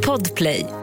Podplay.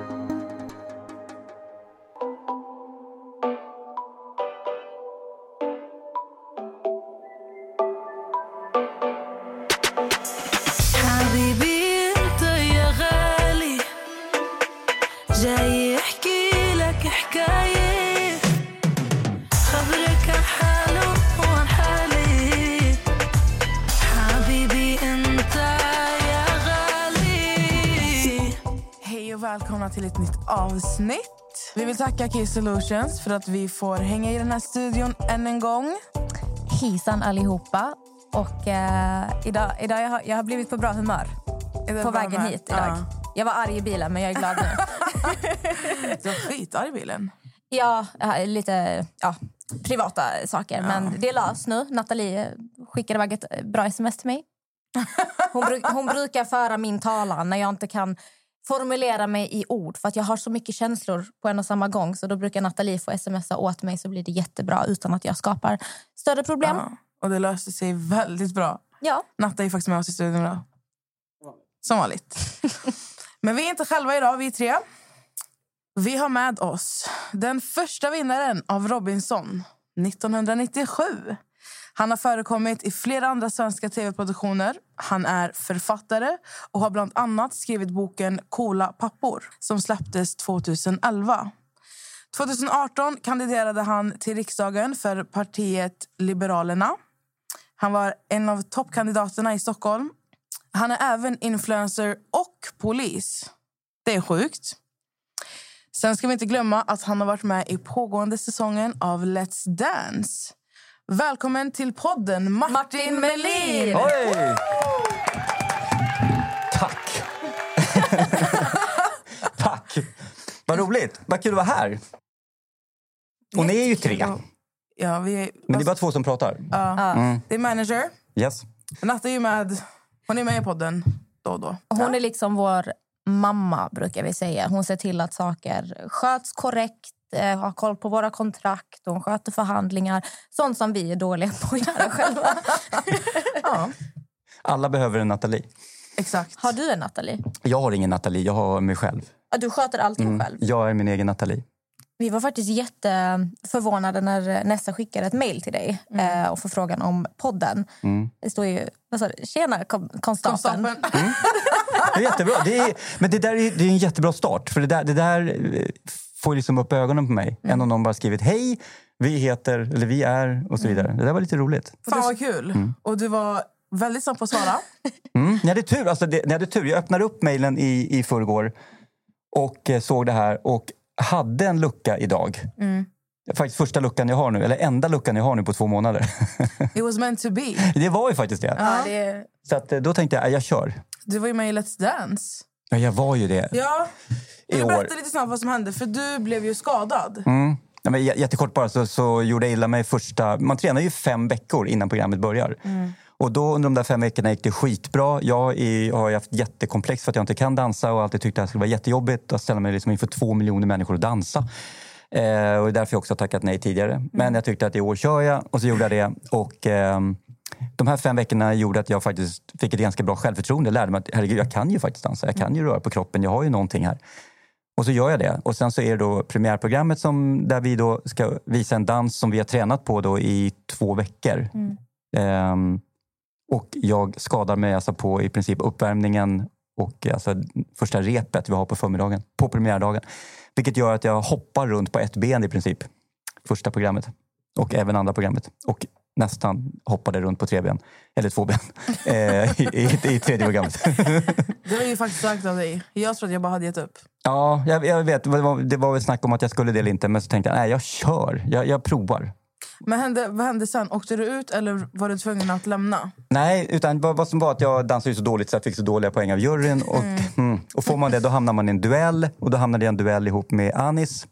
Tacka Key Solutions för att vi får hänga i den här studion än en gång. Hejsan allihopa. Och, eh, idag, idag jag har jag har blivit på bra humör på vägen med? hit idag. Ja. Jag var arg i bilen, men jag är glad nu. Du var skitarg i bilen. ja, har lite ja, privata saker, men det är löst nu. Nathalie skickade iväg ett bra sms till mig. Hon, bru- hon brukar föra min talan när jag inte kan formulera mig i ord för att jag har så mycket känslor på en och samma gång. Så då brukar Nathalie få smsa åt mig så blir det jättebra utan att jag skapar större problem. Ja. Och det löste sig väldigt bra. Ja. Natta är faktiskt med oss i studion idag. Som vanligt. Men vi är inte själva idag, vi är tre. Vi har med oss den första vinnaren av Robinson 1997. Han har förekommit i flera andra svenska tv-produktioner. Han är författare och har bland annat skrivit boken Coola pappor som släpptes 2011. 2018 kandiderade han till riksdagen för partiet Liberalerna. Han var en av toppkandidaterna i Stockholm. Han är även influencer och polis. Det är sjukt. Sen ska vi inte glömma att han har varit med i pågående säsongen av Let's Dance. Välkommen till podden, Martin, Martin Melin! Oj! Tack! Tack! Vad roligt. Vad kul att vara här. Och ni är ju tre. Ja, vi är, Men det är bara två som pratar. ja. Mm. det är manager. Yes. Natta är ju med. Hon är med i podden då och då. Hon är liksom vår mamma, brukar vi säga. Hon ser till att saker sköts korrekt, eh, har koll på våra kontrakt, hon sköter förhandlingar. Sånt som vi är dåliga på att göra själva. Ja, Alla behöver en Nathalie. exakt. Har du en Nathalie? Jag har ingen Nathalie, jag har mig själv. Ja, Du sköter allting Mm. själv. Jag är min egen Nathalie. Vi var faktiskt jätteförvånade när Nessa skickade ett mejl till dig eh, och förfrågan om podden. Mm. Det står ju... Vad sa du? Tjena, kom, konstapeln. Konstapeln. Det är jättebra. Det är, men det där är, det är en jättebra start. För det där, det där eh, får liksom upp ögonen på mig. Än om någon bara skrivit hej, vi heter, eller vi är och så vidare. Det där var lite roligt. Fan vad kul. Och du var väldigt snabb på att svara. Mm. Ni hade tur. Alltså det, ni hade tur. Jag öppnade upp mejlen i, i förrgår och eh, såg det här och hade en lucka idag. Faktiskt första luckan jag har nu, eller enda luckan jag har nu på två månader. It was meant to be. det var ju faktiskt det. Ja, det. Så att, eh, då tänkte jag, äh, jag kör. Du var ju med i Let's Dance. Ja, jag var ju det Ja. I år. berätta lite snabbt vad som hände? För du blev ju skadad. Mm. Ja, men jättekort bara så, så gjorde jag illa mig första... Man tränar ju fem veckor innan programmet börjar. Och då under de där fem veckorna gick det skitbra. Jag är, har haft jättekomplex för att jag inte kan dansa och alltid tyckt att det skulle vara jättejobbigt att ställa mig liksom inför två miljoner människor och dansa. Eh, och det är därför jag också har tackat nej tidigare. Men jag tyckte att i år kör jag och så gjorde jag det. Och, ehm, de här fem veckorna gjorde att jag faktiskt fick ett ganska bra självförtroende. Jag lärde mig att herregud, jag kan ju faktiskt dansa. Jag kan ju röra på kroppen. Jag har ju någonting här. Och så gör jag det. Och sen så är det då premiärprogrammet som, där vi då ska visa en dans som vi har tränat på då i två veckor. Ehm, och jag skadar mig alltså på i princip uppvärmningen och alltså första repet vi har på förmiddagen, på premiärdagen. Vilket gör att jag hoppar runt på ett ben i princip. Första programmet. Och även andra programmet. Och nästan hoppade runt på tre ben. Eller två ben. eh, i, i, I tredje programmet. Det var ju faktiskt starkt av dig. Jag trodde jag bara hade gett upp. Ja, jag, jag vet. Det var, det var väl snack om att jag skulle det eller inte. Men så tänkte jag, nej jag kör. Jag, jag provar. Men hände, vad hände sen? Åkte du ut eller var du tvungen att lämna? Nej, utan vad, vad som var att jag dansade så dåligt så jag fick så dåliga poäng av juryn. Och, mm. och får man det då hamnar man i en duell. Och då hamnade jag i en duell ihop med Anis.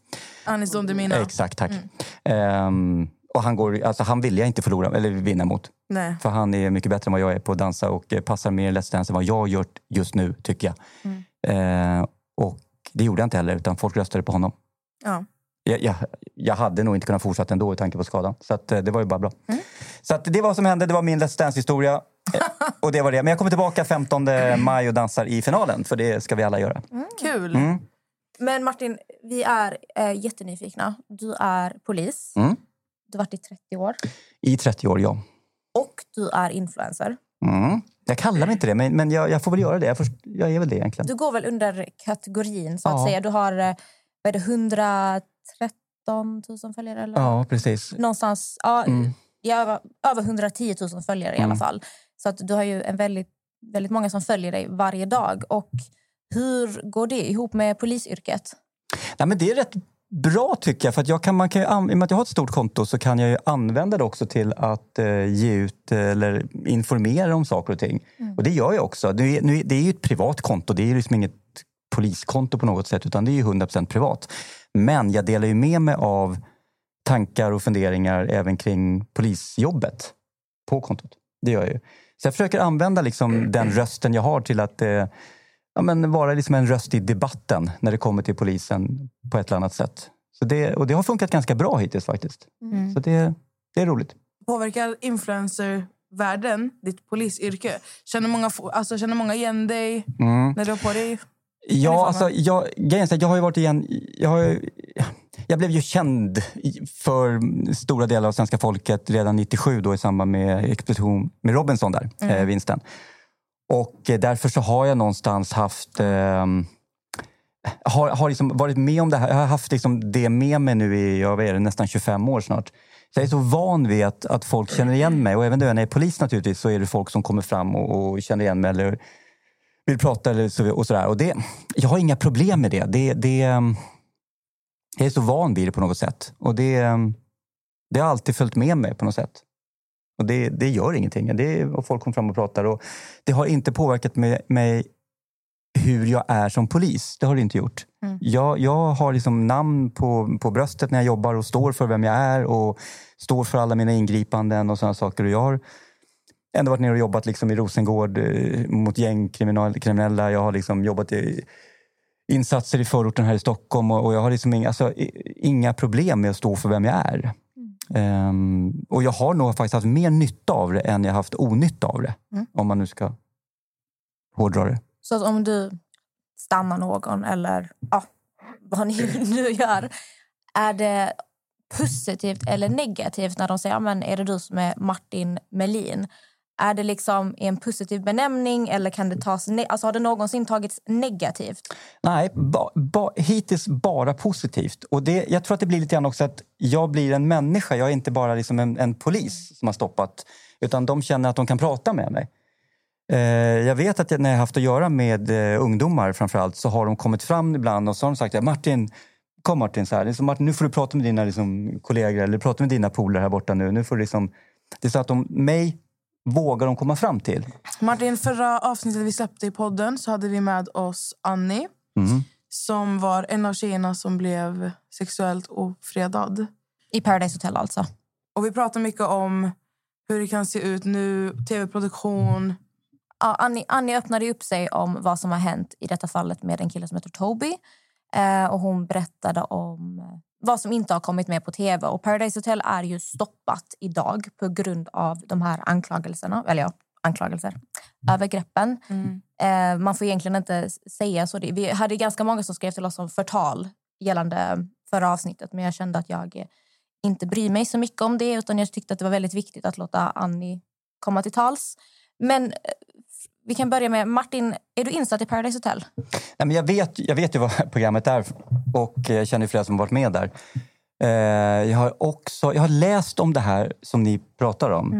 Anis Don Demina? Exakt, tack. Ehm, och han, går, alltså, han vill jag inte förlora, eller vinna mot. Nej. För han är mycket bättre än vad jag är på att dansa och eh, passar mer Let's Dance än vad jag gör just nu, tycker jag. Eh, och det gjorde jag inte heller, utan folk röstade på honom. Ja. Jag, jag, jag hade nog inte kunnat fortsätta ändå i tanke på skadan. Så att, eh, det var ju bara bra. Så att det var vad som hände. Det var min Let's Dance-historia. Och det var det. Men jag kommer tillbaka 15 maj och dansar i finalen, för det ska vi alla göra. Kul. Mm. Men Martin, vi är eh, jättenyfikna. Du är polis. Mm. Du varit i 30 år. I 30 år, ja. Och du är influencer. Mm. Jag kallar mig inte det, men, men jag, jag får väl göra det. Jag, först, jag är väl det egentligen. Du går väl under kategorin, så att Ja. säga. Du har eh, vad är det, 113 000 följare? Eller? Ja, precis. Någonstans, ja, Mm. är över, över 110 000 följare i alla Mm. fall. Så att du har ju en väldigt, väldigt många som följer dig varje dag. Och hur går det ihop med polisyrket? Nej, men det är rätt bra tycker jag. För att jag kan, man kan ju, I och med att jag har ett stort konto så kan jag ju använda det också till att eh, ge ut eh, eller informera om saker och ting. Och det gör jag också. Är- nu, det är ju ett privat konto. Det är liksom inget poliskonto på något sätt utan det är ju 100% privat. Men jag delar ju med mig av tankar och funderingar även kring polisjobbet på kontot. Det gör jag ju. Så jag försöker använda liksom den rösten jag har till att eh, ja, men vara liksom en röst i debatten när det kommer till polisen på ett eller annat sätt. Så det, och det har funkat ganska bra hittills faktiskt. Så det, det är roligt. Påverkar influencervärlden ditt polisyrke? Känner många, alltså, känner många igen dig Mm. när du har på dig? Ja, få alltså, jag, grejen jag har ju varit igen... Jag, har, ju- jag blev ju känd för stora delar av svenska folket redan 97 då i samband med expedition med Robinson där, eh, vinsten. Och eh, därför så har jag någonstans haft... eh, har, har liksom varit med om det här. Jag har haft liksom det med mig nu i jag vet, nästan 25 år snart. Så jag är så van vid att, att folk känner igen mig. Och även när jag är polis naturligtvis så är det folk som kommer fram och, och känner igen mig. Eller vill prata eller så, och sådär. Och det, jag har inga problem med det. det, det ehm, jag är så van vid det på något sätt. Och det, ehm, det har alltid följt med mig på något sätt. Och det, det gör ingenting. Det och folk kommer fram och pratar. Och det har inte påverkat mig, mig hur jag är som polis. Det har det inte gjort. Jag, jag har liksom namn på, på bröstet när jag jobbar och står för vem jag är och står för alla mina ingripanden och sådana saker. Och jag har ändå varit nere och jobbat liksom i Rosengård eh, mot gängkriminella. Jag har liksom jobbat i insatser i förorten här i Stockholm och, och jag har liksom inga, alltså, inga problem med att stå för vem jag är. Ehm, och jag har nog faktiskt haft mer nytta av det än jag haft onytta av det. Om man nu ska hårdra det. Så att om du stannar någon eller ja, vad ni nu gör, är det positivt eller negativt när de säger men är det du som är Martin Melin? Är det liksom en positiv benämning eller kan det tas ne- alltså, har det någonsin tagits negativt? Nej, ba, ba, hittills bara positivt. Och det, jag tror att det blir lite grann också att jag blir en människa. Jag är inte bara liksom en, en polis som har stoppat. Utan de känner att de kan prata med mig. Eh, jag vet att när jag haft att göra med eh, ungdomar framförallt så har de kommit fram ibland och så har de sagt ja, Martin, kom Martin, så här, liksom, Martin, nu får du prata med dina liksom, kollegor eller prata med dina polare här borta nu. nu får du liksom, det är så att de, mig vågar de komma fram till. Martin, förra avsnittet vi släppte i podden så hade vi med oss Annie Mm. som var en av tjejerna som blev sexuellt ofredad. I Paradise Hotel alltså. Och vi pratade mycket om hur det kan se ut nu, tv-produktion. Ja, Annie, Annie öppnade upp sig om vad som har hänt i detta fallet med en kille som heter Toby. Eh, och hon berättade om eh, vad som inte har kommit med på tv. Och Paradise Hotel är ju stoppat idag på grund av de här anklagelserna. Eller ja, anklagelser. Övergreppen. Eh, man får egentligen inte säga så. Vi hade ganska många som skrev till oss om förtal gällande förra avsnittet. Men jag kände att jag eh, inte bryr mig så mycket om det. Utan jag tyckte att det var väldigt viktigt att låta Annie komma till tals. Men eh, vi kan börja med Martin. Är du insatt i Paradise Hotel? Nej, men jag, vet, jag vet ju vad programmet är och jag känner flera som varit med där. Eh, jag, har också, jag har läst om det här som ni pratar om.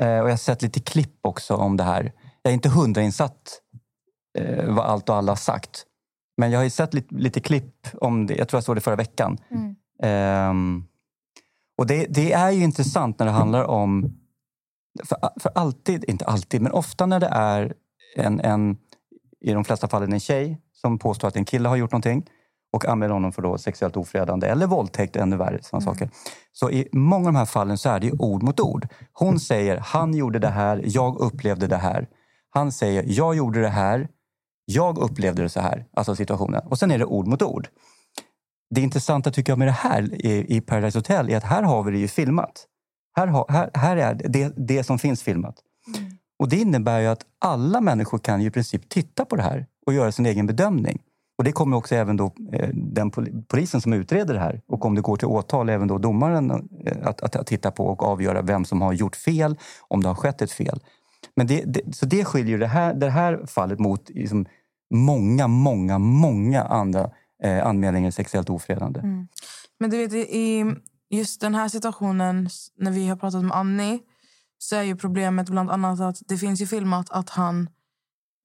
Eh, och jag har sett lite klipp också om det här. Jag är inte hundrainsatt eh, vad allt och alla har sagt. Men jag har ju sett lite, lite klipp om det. Jag tror jag såg det förra veckan. Ehm, och det, det är ju intressant när det handlar om... För, för alltid, inte alltid, men ofta när det är en, en i de flesta fallen en tjej som påstår att en kille har gjort någonting och anmäler honom för då sexuellt ofredande eller våldtäkt, ännu värre. Såna saker. Så i många av de här fallen så är det ord mot ord. Hon säger han gjorde det här, jag upplevde det här. Han säger jag gjorde det här, jag upplevde det så här. Alltså situationen. Och sen är det ord mot ord. Det intressanta tycker jag med det här i, i Paradise Hotel är att här har vi det ju filmat. Här, har, här, här är det, det som finns filmat. Och Det innebär ju att alla människor kan ju i princip titta på det här och göra sin egen bedömning. Och Det kommer också även då, eh, den polisen som utreder det här och om det går till åtal även då domaren eh, att, att, att titta på och avgöra vem som har gjort fel, om det har skett ett fel. Men det, det, så det skiljer det här, det här fallet mot liksom många, många, många andra eh, anmälningar sexuellt ofredande. Mm. Men du vet, i just den här situationen, när vi har pratat med Annie så är ju problemet bland annat att det finns ju filmat att han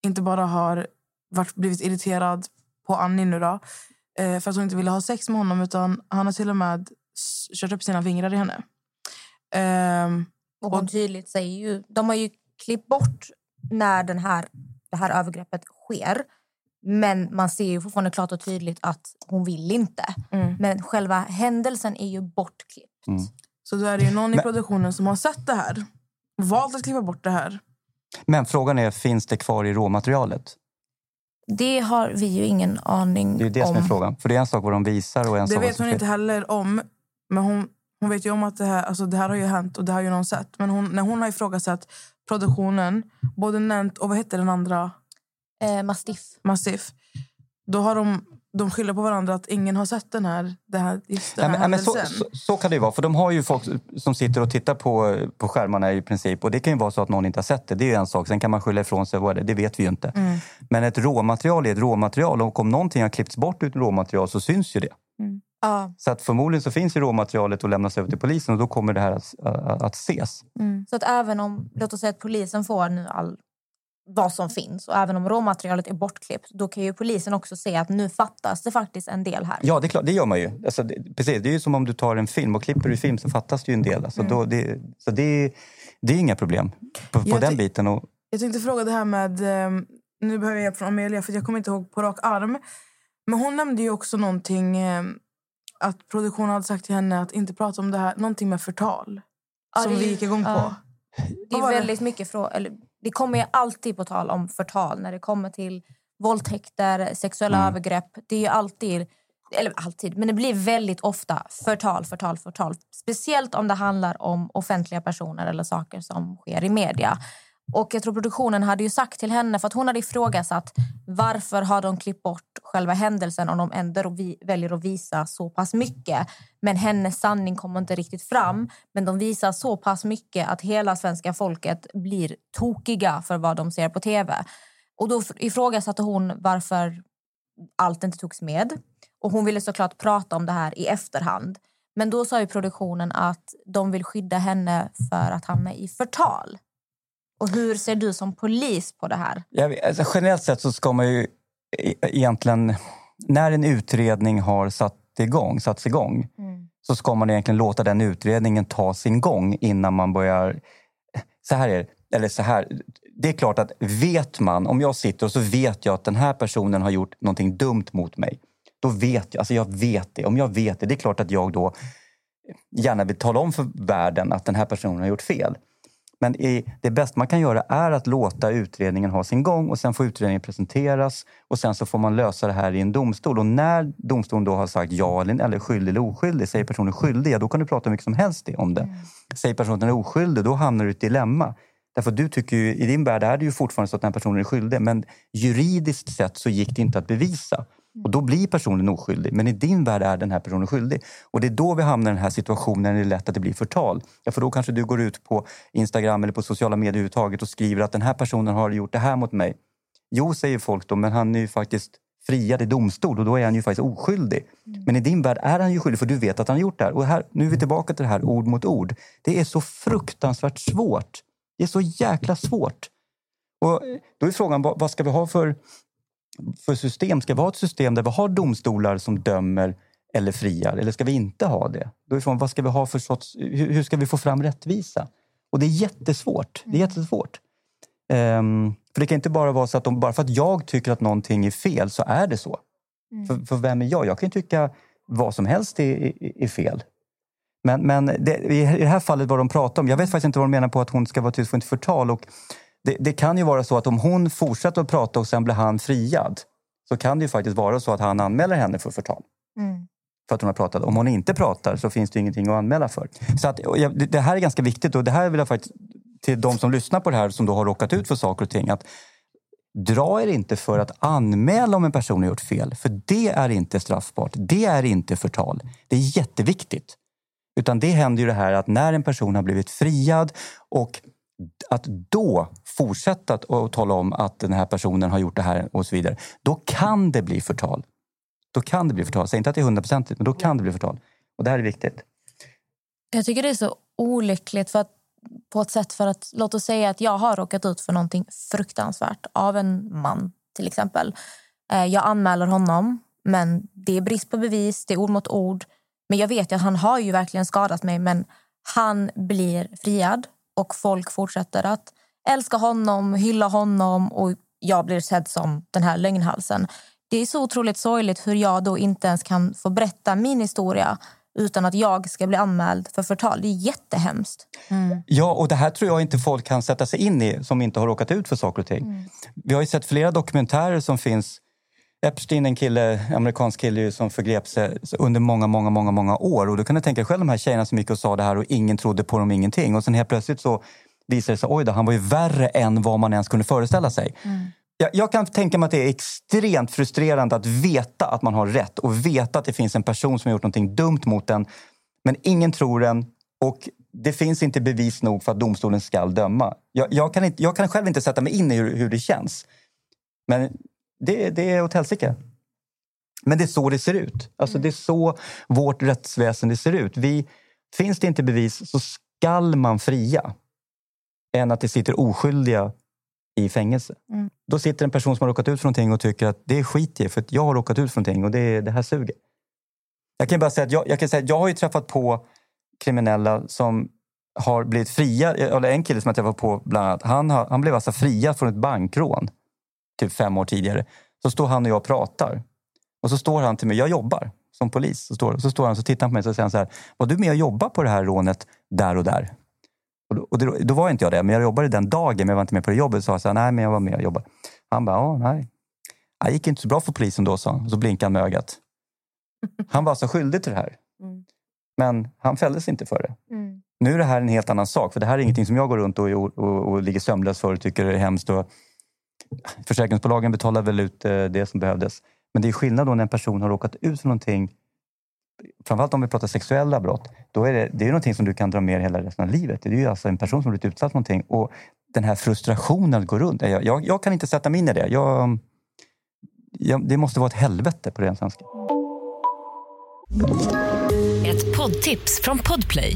inte bara har varit, blivit irriterad på Annie nu då, eh, för att hon inte ville ha sex med honom utan han har till och med kört upp sina fingrar i henne. Ehm, Och hon tydligt säger ju... De har ju klippt bort när den här, det här övergreppet sker. Men man ser ju fortfarande klart och tydligt att hon vill inte. Mm. Men själva händelsen är ju bortklippt. Mm. så då är det ju någon i produktionen som har sett det här valt att klippa bort det här. Men frågan är, finns det kvar i råmaterialet? Det har vi ju ingen aning Det är det om. som är frågan. För det är en sak vad de visar och en Det sak vad vet hon sker. inte heller om. Men hon, hon vet ju om att det här, alltså det här har ju hänt och det har ju någon sett. Men hon, när hon har ifrågasatt produktionen, både Nent och vad heter den andra, Eh, mastiff. Massiff, då har de, de skyller på varandra att ingen har sett den här, det här, just den här men, men så, händelsen. så, så kan det ju vara. För de har ju folk som sitter och tittar på, på skärmarna i princip. Och det kan ju vara så att någon inte har sett det. Det är ju en sak. Sen kan man skylla ifrån sig. Vad är det? det vet vi ju inte. Mm. Men ett råmaterial är ett råmaterial. Och om någonting har klippts bort ur ett råmaterial så syns ju det. Ja. Så att förmodligen så finns ju råmaterialet och lämnas över till polisen och då kommer det här att, att, att ses. Så att även om låt oss säga att polisen får nu all, vad som finns och även om råmaterialet är bortklippt då kan ju polisen också se att nu fattas det faktiskt en del här. Ja, det är klart. Det gör man ju. Alltså, det, precis, det är ju som om du tar en film och klipper du film så fattas det ju en del. Alltså, då, det, så det, det är inga problem på, på Jag den biten. Och, Jag tänkte fråga det här med... ehm, Nu behöver jag hjälp från Amelia för jag kommer inte ihåg på rak arm. Men hon nämnde ju också någonting ehm, att produktionen hade sagt till henne att inte prata om det här. Någonting med förtal. Ja, som vi gick igång på. ja. Det är väldigt mycket frå- eller, Det kommer ju alltid på tal om förtal när det kommer till våldtäkter, sexuella Mm. övergrepp. Det är ju alltid, eller alltid, men det blir väldigt ofta förtal, förtal, förtal. Speciellt om det handlar om offentliga personer eller saker som sker i media. Och jag tror produktionen hade ju sagt till henne, för att hon hade ifrågasatt varför har de klippt bort själva händelsen om de ändå vi, väljer att visa så pass mycket. Men hennes sanning kommer inte riktigt fram. Men de visar så pass mycket att hela svenska folket blir tokiga för vad de ser på tv. Och då ifrågasatte hon varför allt inte togs med. Och hon ville såklart prata om det här i efterhand. Men då sa ju produktionen att de vill skydda henne för att hamna i förtal. Och hur ser du som polis på det här? jag alltså, generellt sett så ska man ju e- egentligen... När en utredning har satt igång, satts igång så ska man egentligen låta den utredningen ta sin gång innan man börjar... Så här är det. Eller så här. Det är klart att vet man, om jag sitter och så vet jag att den här personen har gjort någonting dumt mot mig. Då vet jag, alltså jag vet det. Om jag vet det, det är klart att jag då gärna vill tala om för världen att den här personen har gjort fel. Men det bästa man kan göra är att låta utredningen ha sin gång och sen får utredningen presenteras och sen så får man lösa det här i en domstol. Och när domstolen då har sagt ja eller, eller skyldig eller oskyldig, säger personen skyldig, ja, då kan du prata hur mycket som helst om det. Säger personen oskyldig, då hamnar du i ett dilemma. Därför du tycker ju, i din värld är det ju fortfarande så att den personen är skyldig, men juridiskt sett så gick det inte att bevisa. Och då blir personen oskyldig, men i din värld är den här personen skyldig. Och det är då vi hamnar i den här situationen när det är lätt att det blir förtal. Ja, för då kanske du går ut på Instagram eller på sociala medier överhuvudtaget och skriver att den här personen har gjort det här mot mig. Jo, säger folk då, men han är ju faktiskt friad i domstol och då är han ju faktiskt oskyldig. Men i din värld är han ju skyldig för du vet att han har gjort det här. Och här, nu är vi tillbaka till det här ord mot ord. Det är så fruktansvärt svårt. Det är så jäkla svårt. Och då är frågan, vad ska vi ha för, för system? Ska vi ha ett system där vi har domstolar som dömer eller friar? Eller ska vi inte ha det? Då är frågan, vad ska vi ha för sorts, hur, hur ska vi få fram rättvisa? Och det är jättesvårt. Det är jättesvårt. Ehm, för det kan inte bara vara så att de, bara för att jag tycker att någonting är fel så är det så. För, för vem är jag? Jag kan ju tycka vad som helst är, är, är fel. Men, men det, i det här fallet vad de pratar om, jag vet faktiskt inte vad de menar på att hon ska vara tyst för inte förtal. Och det, det kan ju vara så att om hon fortsätter att prata och sen blir han friad så kan det ju faktiskt vara så att han anmäler henne för förtal. För att hon har pratat. Om hon inte pratar så finns det ingenting att anmäla för. Så att, det här är ganska viktigt och det här vill jag faktiskt till de som lyssnar på det här som då har råkat ut för saker och ting. Att dra er inte för att anmäla om en person har gjort fel. För det är inte straffbart. Det är inte förtal. Det är jätteviktigt. Utan det händer ju det här att när en person har blivit friad och att då fortsätta att och tala om att den här personen har gjort det här och så vidare. Då kan det bli förtal. Då kan det bli förtal. Säg inte att det är hundraprocentigt, men då kan det bli förtal. Och det här är viktigt. Jag tycker det är så olyckligt för att, på ett sätt för att låt oss säga att jag har råkat ut för någonting fruktansvärt av en man till exempel. Eh, jag anmäler honom men det är brist på bevis, det är ord mot ord. Men jag vet ju att han har ju verkligen skadat mig men han blir friad och folk fortsätter att älska honom, hylla honom och jag blir sedd som den här lögnhalsen. Det är så otroligt sorgligt hur jag då inte ens kan få berätta min historia utan att jag ska bli anmäld för förtal. Det är jättehemskt. Ja, och det här tror jag inte folk kan sätta sig in i som inte har råkat ut för saker och ting. Vi har ju sett flera dokumentärer som finns. Epstein, en kille, amerikansk kille som förgrep sig under många, många, många, många år. Och då kan du tänka dig själv de här tjejerna som gick och sa det här och ingen trodde på dem, ingenting. Och sen helt plötsligt så visade det sig, oj då, han var ju värre än vad man ens kunde föreställa sig. Jag, jag kan tänka mig att det är extremt frustrerande att veta att man har rätt och veta att det finns en person som har gjort någonting dumt mot en. Men ingen tror en och det finns inte bevis nog för att domstolen ska döma. Jag, jag, kan, inte, jag kan själv inte sätta mig in i hur, hur det känns. Men det, det är åt helsike. Men det är så det ser ut. Alltså Det är så vårt rättsväsende ser ut. Vi, finns det inte bevis så skall man fria. Än att det sitter oskyldiga i fängelse. Då sitter en person som har råkat ut för någonting och tycker att det är skit i för att jag har råkat ut för någonting och det, det här suger. Jag kan bara säga att jag, jag, kan säga jag har ju träffat på kriminella som har blivit fria. Eller en kille som jag träffat på bland annat. Han, har, han blev alltså friad från ett bankrån typ fem år tidigare. Så står han och jag och pratar. Och så står han till mig, jag jobbar som polis. Så står, så står han och tittar på mig och säger så här, var du med och jobbade på det här rånet där och där? Och då, och då, då var inte jag det, men jag jobbade den dagen, men jag var inte med på det jobbet. Så jag sa, nej men jag var med och jobbade. Han bara, ja, nej. Det gick inte så bra för polisen då, sa han. Och så blinkade han med ögat. Han var alltså skyldig till det här. Mm. Men han fälldes inte för det. Nu är det här en helt annan sak. För det här är ingenting som jag går runt och, och, och, och ligger sömnlös för och tycker är hemskt. Och försäkringsbolagen betalar väl ut eh, det som behövdes. Men det är skillnad då när en person har råkat ut för någonting. Framförallt om vi pratar sexuella brott. Då är det, det är ju någonting som du kan dra med dig hela resten av livet. Det är ju alltså en person som blivit utsatt för någonting. Och den här frustrationen går runt. Jag, jag, jag kan inte sätta mig in i det. Jag, jag, det måste vara ett helvete på ren svenska. Ett poddtips från Podplay.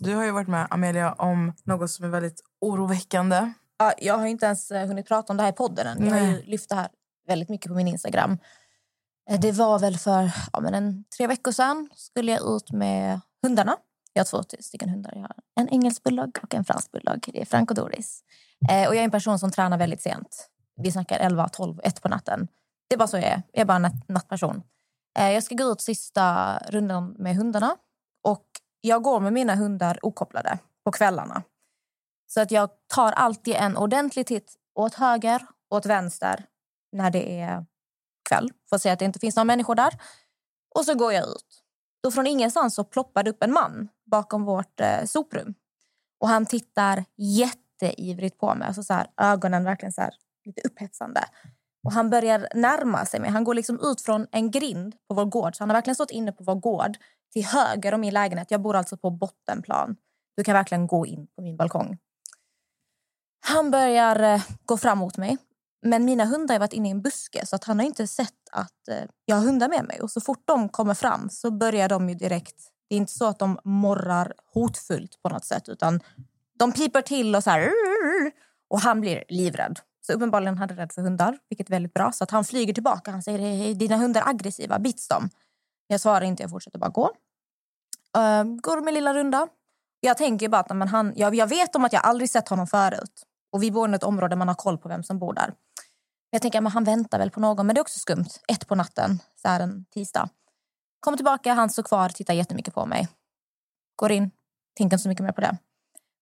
Du har ju varit med, Amelia, om något som är väldigt oroväckande. Ja, jag har inte ens eh, hunnit prata om det här i podden än. Jag har lyft det här väldigt mycket på min Instagram. Eh, Det var väl för ja, men en, tre veckor sedan skulle jag ut med hundarna. Jag har två stycken hundar. Jag har en engelsk bulldog och en fransk bulldog. Det är Frank och Doris. Eh, och jag är en person som tränar väldigt sent. Vi snackar 11, 12, 1 på natten. Det är bara så jag är. Jag är bara en natt- nattperson. Eh, jag ska gå ut sista rundan med hundarna. Jag går med mina hundar okopplade på kvällarna. Så att jag tar alltid en ordentlig titt åt höger och åt vänster när det är kväll. För att se att det inte finns några människor där. Och så går jag ut. Då från ingenstans så ploppar det upp en man bakom vårt eh, soprum. Och han tittar jätteivrigt på mig. Alltså så här, ögonen verkligen så här, lite upphetsande. Och han börjar närma sig mig. Han går liksom ut från en grind på vår gård. Så han har verkligen stått inne på vår gård till höger om min lägenhet. Jag bor alltså på bottenplan. Du kan verkligen gå in på min balkong. Han börjar eh, gå fram mot mig. Men mina hundar har varit inne i en buske så att han har inte sett att eh, jag har hundar med mig. Och så fort de kommer fram så börjar de ju direkt... Det är inte så att de morrar hotfullt på något sätt utan de piper till och så här... Och han blir livrädd. Så uppenbarligen är han rädd för hundar, vilket är väldigt bra. Så att han flyger tillbaka. Han säger, "Hej, dina hundar är aggressiva, bits dem. Jag svarar inte, jag fortsätter bara gå. Uh, går min lilla runda. Jag tänker bara att men han, jag, jag vet om att jag aldrig sett honom förut. Och vi bor i ett område där man har koll på vem som bor där. Jag tänker att han väntar väl på någon, men det är också skumt. Ett på natten, så här en tisdag. Kommer tillbaka, han står kvar, tittar jättemycket på mig. Går in, tänker inte så mycket mer på det.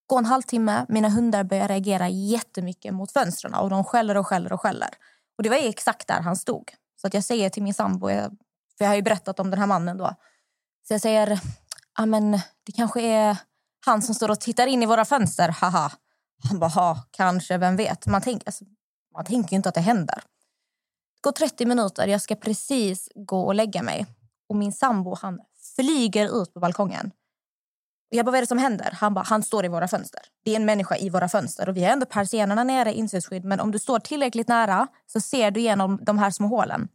Går en halvtimme, mina hundar börjar reagera jättemycket mot fönstren och de skäller och skäller och skäller. Och det var exakt där han stod. Så att jag säger till min sambo, jag- för jag har ju berättat om den här mannen då. Så jag säger, ja men det kanske är han som står och tittar in i våra fönster, haha. Han bara, ha, kanske, vem vet. Man, tänk, alltså, man tänker ju inte att det händer. Det går 30 minuter, jag ska precis gå och lägga mig. Och min sambo han flyger ut på balkongen. Jag bara, vad är det som händer? Han bara, han står i våra fönster. Det är en människa i våra fönster. Och vi har ändå persiennerna nere, insynsskydd. Men om du står tillräckligt nära så ser du igenom de här små hålen.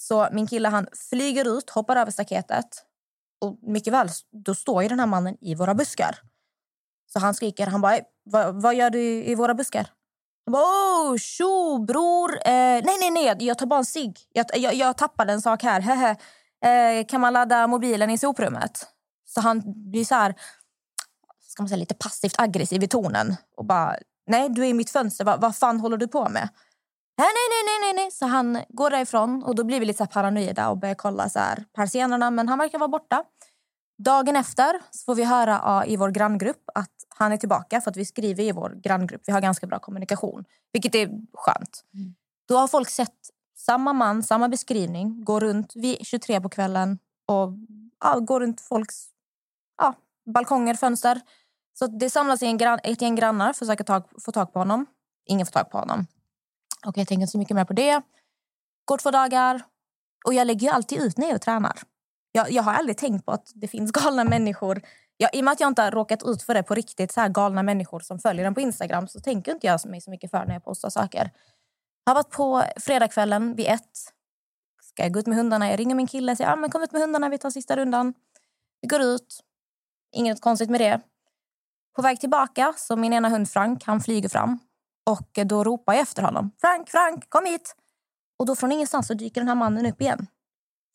Så min kille han flyger ut, hoppar över staketet. Och mycket väl, då står ju den här mannen i våra buskar. Så han skriker, han bara, vad, vad gör du i våra buskar? Jag bara, oh, tjo, bror. Eh, nej, nej, nej, jag tar bara en cigg. Jag, jag, jag tappade en sak här. Hehe. Eh, kan man ladda mobilen i soprummet? Så han blir så här, ska man säga, lite passivt aggressiv i tonen. Och bara, nej, du är i mitt fönster. Va, vad fan håller du på med? Nej, nej, nej, nej, nej. Så han går därifrån och då blir vi lite så paranoida och börjar kolla så här persiennerna. Men han verkar vara borta. Dagen efter så får vi höra i vår granngrupp att han är tillbaka för att vi skriver i vår granngrupp. Vi har ganska bra kommunikation, vilket är skönt. Då har folk sett samma man, samma beskrivning, gå runt vid 23 på kvällen och ja, gå runt folks ja, balkonger, fönster. Så det samlas i en gran, ett gäng grannar för att försöka tag, få tag på honom. Ingen får tag på honom. Och jag tänker inte så mycket mer på det. Går två dagar och jag lägger ju alltid ut när jag tränar. Jag, jag har aldrig tänkt på att det finns galna människor. Jag, I och med att jag inte har råkat ut för det på riktigt, så här galna människor som följer den på Instagram så tänker inte jag mig så mycket för när jag postar saker. Jag har varit på fredagskvällen vid ett. Ska jag gå ut med hundarna? Jag ringer min kille och säger ah, men kom ut med hundarna, vi tar sista rundan. Vi går ut. Inget konstigt med det. På väg tillbaka så min ena hund Frank, han flyger fram. Och då ropar jag efter honom. Frank, Frank, kom hit! Och då från ingenstans så dyker den här mannen upp igen.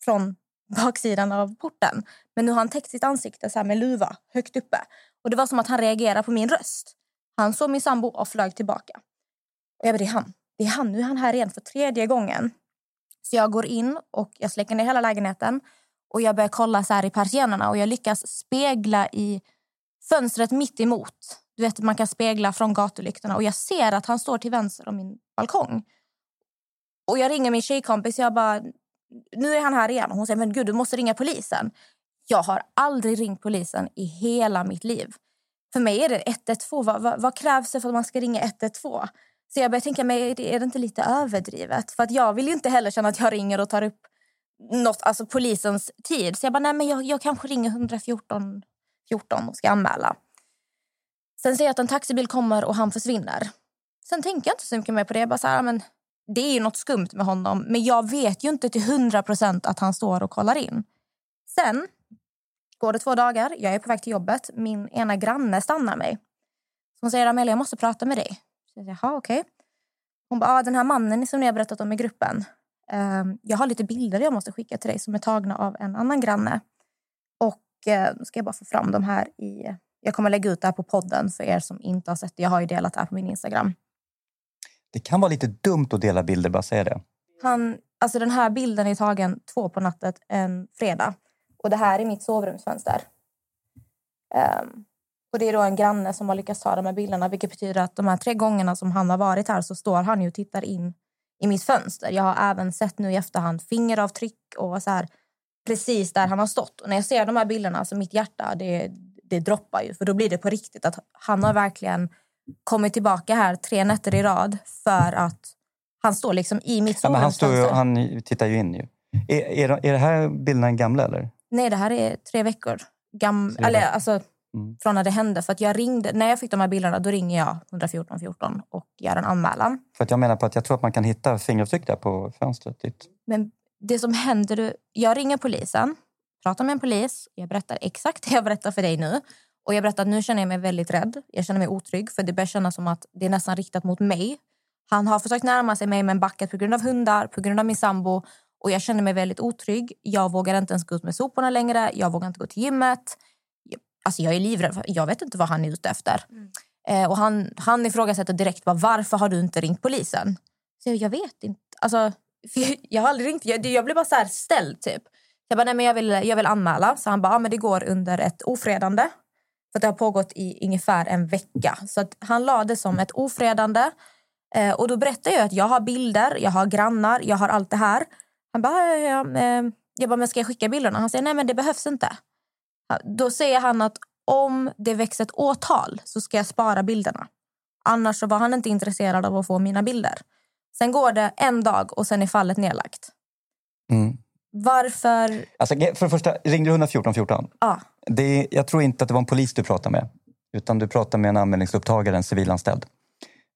Från baksidan av porten. Men nu har han täckt sitt ansikte så här med luva högt uppe. Och det var som att han reagerade på min röst. Han såg min sambo och flög tillbaka. Och jag bara, det är han. Det är han. Nu är han här igen för tredje gången. Så jag går in och jag släcker ner hela lägenheten. Och jag börjar kolla så här i persiennerna och jag lyckas spegla i fönstret mitt emot. Du vet, man kan spegla från gatulyktorna och jag ser att han står till vänster om min balkong. Och jag ringer min tjejkompis jag bara, nu är han här igen. Och hon säger, men gud du måste ringa polisen. Jag har aldrig ringt polisen i hela mitt liv. För mig är det 112. Vad, vad, vad krävs det för att man ska ringa 112? Så jag börjar tänka, men är det, är det inte lite överdrivet? För att jag vill ju inte heller känna att jag ringer och tar upp något, alltså polisens tid. Så jag bara, nej men jag, jag kanske ringer 114 14 och ska anmäla. Sen ser jag att en taxibil kommer och han försvinner. Sen tänker jag inte så mycket mer på det. Jag bara så här, men det är ju något skumt med honom. Men jag vet ju inte till 100 procent att han står och kollar in. Sen går det två dagar. Jag är på väg till jobbet. Min ena granne stannar mig. Hon säger, Amelia, jag måste prata med dig. Så jag säger, Jaha, okej. Hon bara, ah, den här mannen som ni har berättat om i gruppen. Eh, jag har lite bilder jag måste skicka till dig som är tagna av en annan granne. Och eh, nu ska jag bara få fram dem här i... Jag kommer lägga ut det här på podden för er som inte har sett det. Jag har ju delat det här på min Instagram. Det kan vara lite dumt att dela bilder, bara säga det. Han, alltså den här bilden är tagen två på natten en fredag. Och det här är mitt sovrumsfönster. Ehm, och det är då en granne som har lyckats ta de här bilderna. Vilket betyder att de här tre gångerna som han har varit här så står han ju och tittar in i mitt fönster. Jag har även sett nu i efterhand fingeravtryck och så här precis där han har stått. Och när jag ser de här bilderna, alltså mitt hjärta, det, det droppar ju. För då blir det på riktigt att han har verkligen kommit tillbaka här tre nätter i rad för att han står liksom i mitt Ja, men han, står ju, han tittar ju in ju. Är, är, är det här bilderna gamla eller? Nej, det här är tre veckor. Gam... Eller, alltså, Mm. Från när det hände. För att jag ringde, när jag fick de här bilderna då ringer jag 114 14 och gör en anmälan. För att jag menar på att jag tror att man kan hitta fingeravtryck där på fönstret. Ditt. Men det som händer... Jag ringer polisen, pratar med en polis. Jag berättar exakt det jag berättar för dig nu. Och jag berättar att nu känner jag mig väldigt rädd. Jag känner mig otrygg för det börjar kännas som att det är nästan riktat mot mig. Han har försökt närma sig mig men backat på grund av hundar, på grund av min sambo. Och jag känner mig väldigt otrygg. Jag vågar inte ens gå ut med soporna längre. Jag vågar inte gå till gymmet. Jag- Alltså jag är livrädd. Jag vet inte vad han är ute efter. Eh, och han, han ifrågasätter direkt bara, varför har du inte ringt polisen. Så jag, jag vet inte. Alltså, för jag har aldrig ringt. Jag, jag blev bara så ställd typ. Jag bara, nej men jag vill, jag vill anmäla. Så han bara, ja, men det går under ett ofredande. För att det har pågått i ungefär en vecka. Så att han la det som ett ofredande. Eh, och då berättade jag att jag har bilder, jag har grannar, jag har allt det här. Han bara, ja, ja, ja. Eh. Jag bara, men ska jag skicka bilderna? Han säger, nej men det behövs inte. Då säger han att om det väcks ett åtal så ska jag spara bilderna. Annars så var han inte intresserad av att få mina bilder. Sen går det en dag och sen är fallet nedlagt. Mm. Varför... Alltså, för det första, ringde du 114 14? Ja. Det, jag tror inte att det var en polis du pratade med. Utan du pratade med en anmälningsupptagare, en civilanställd.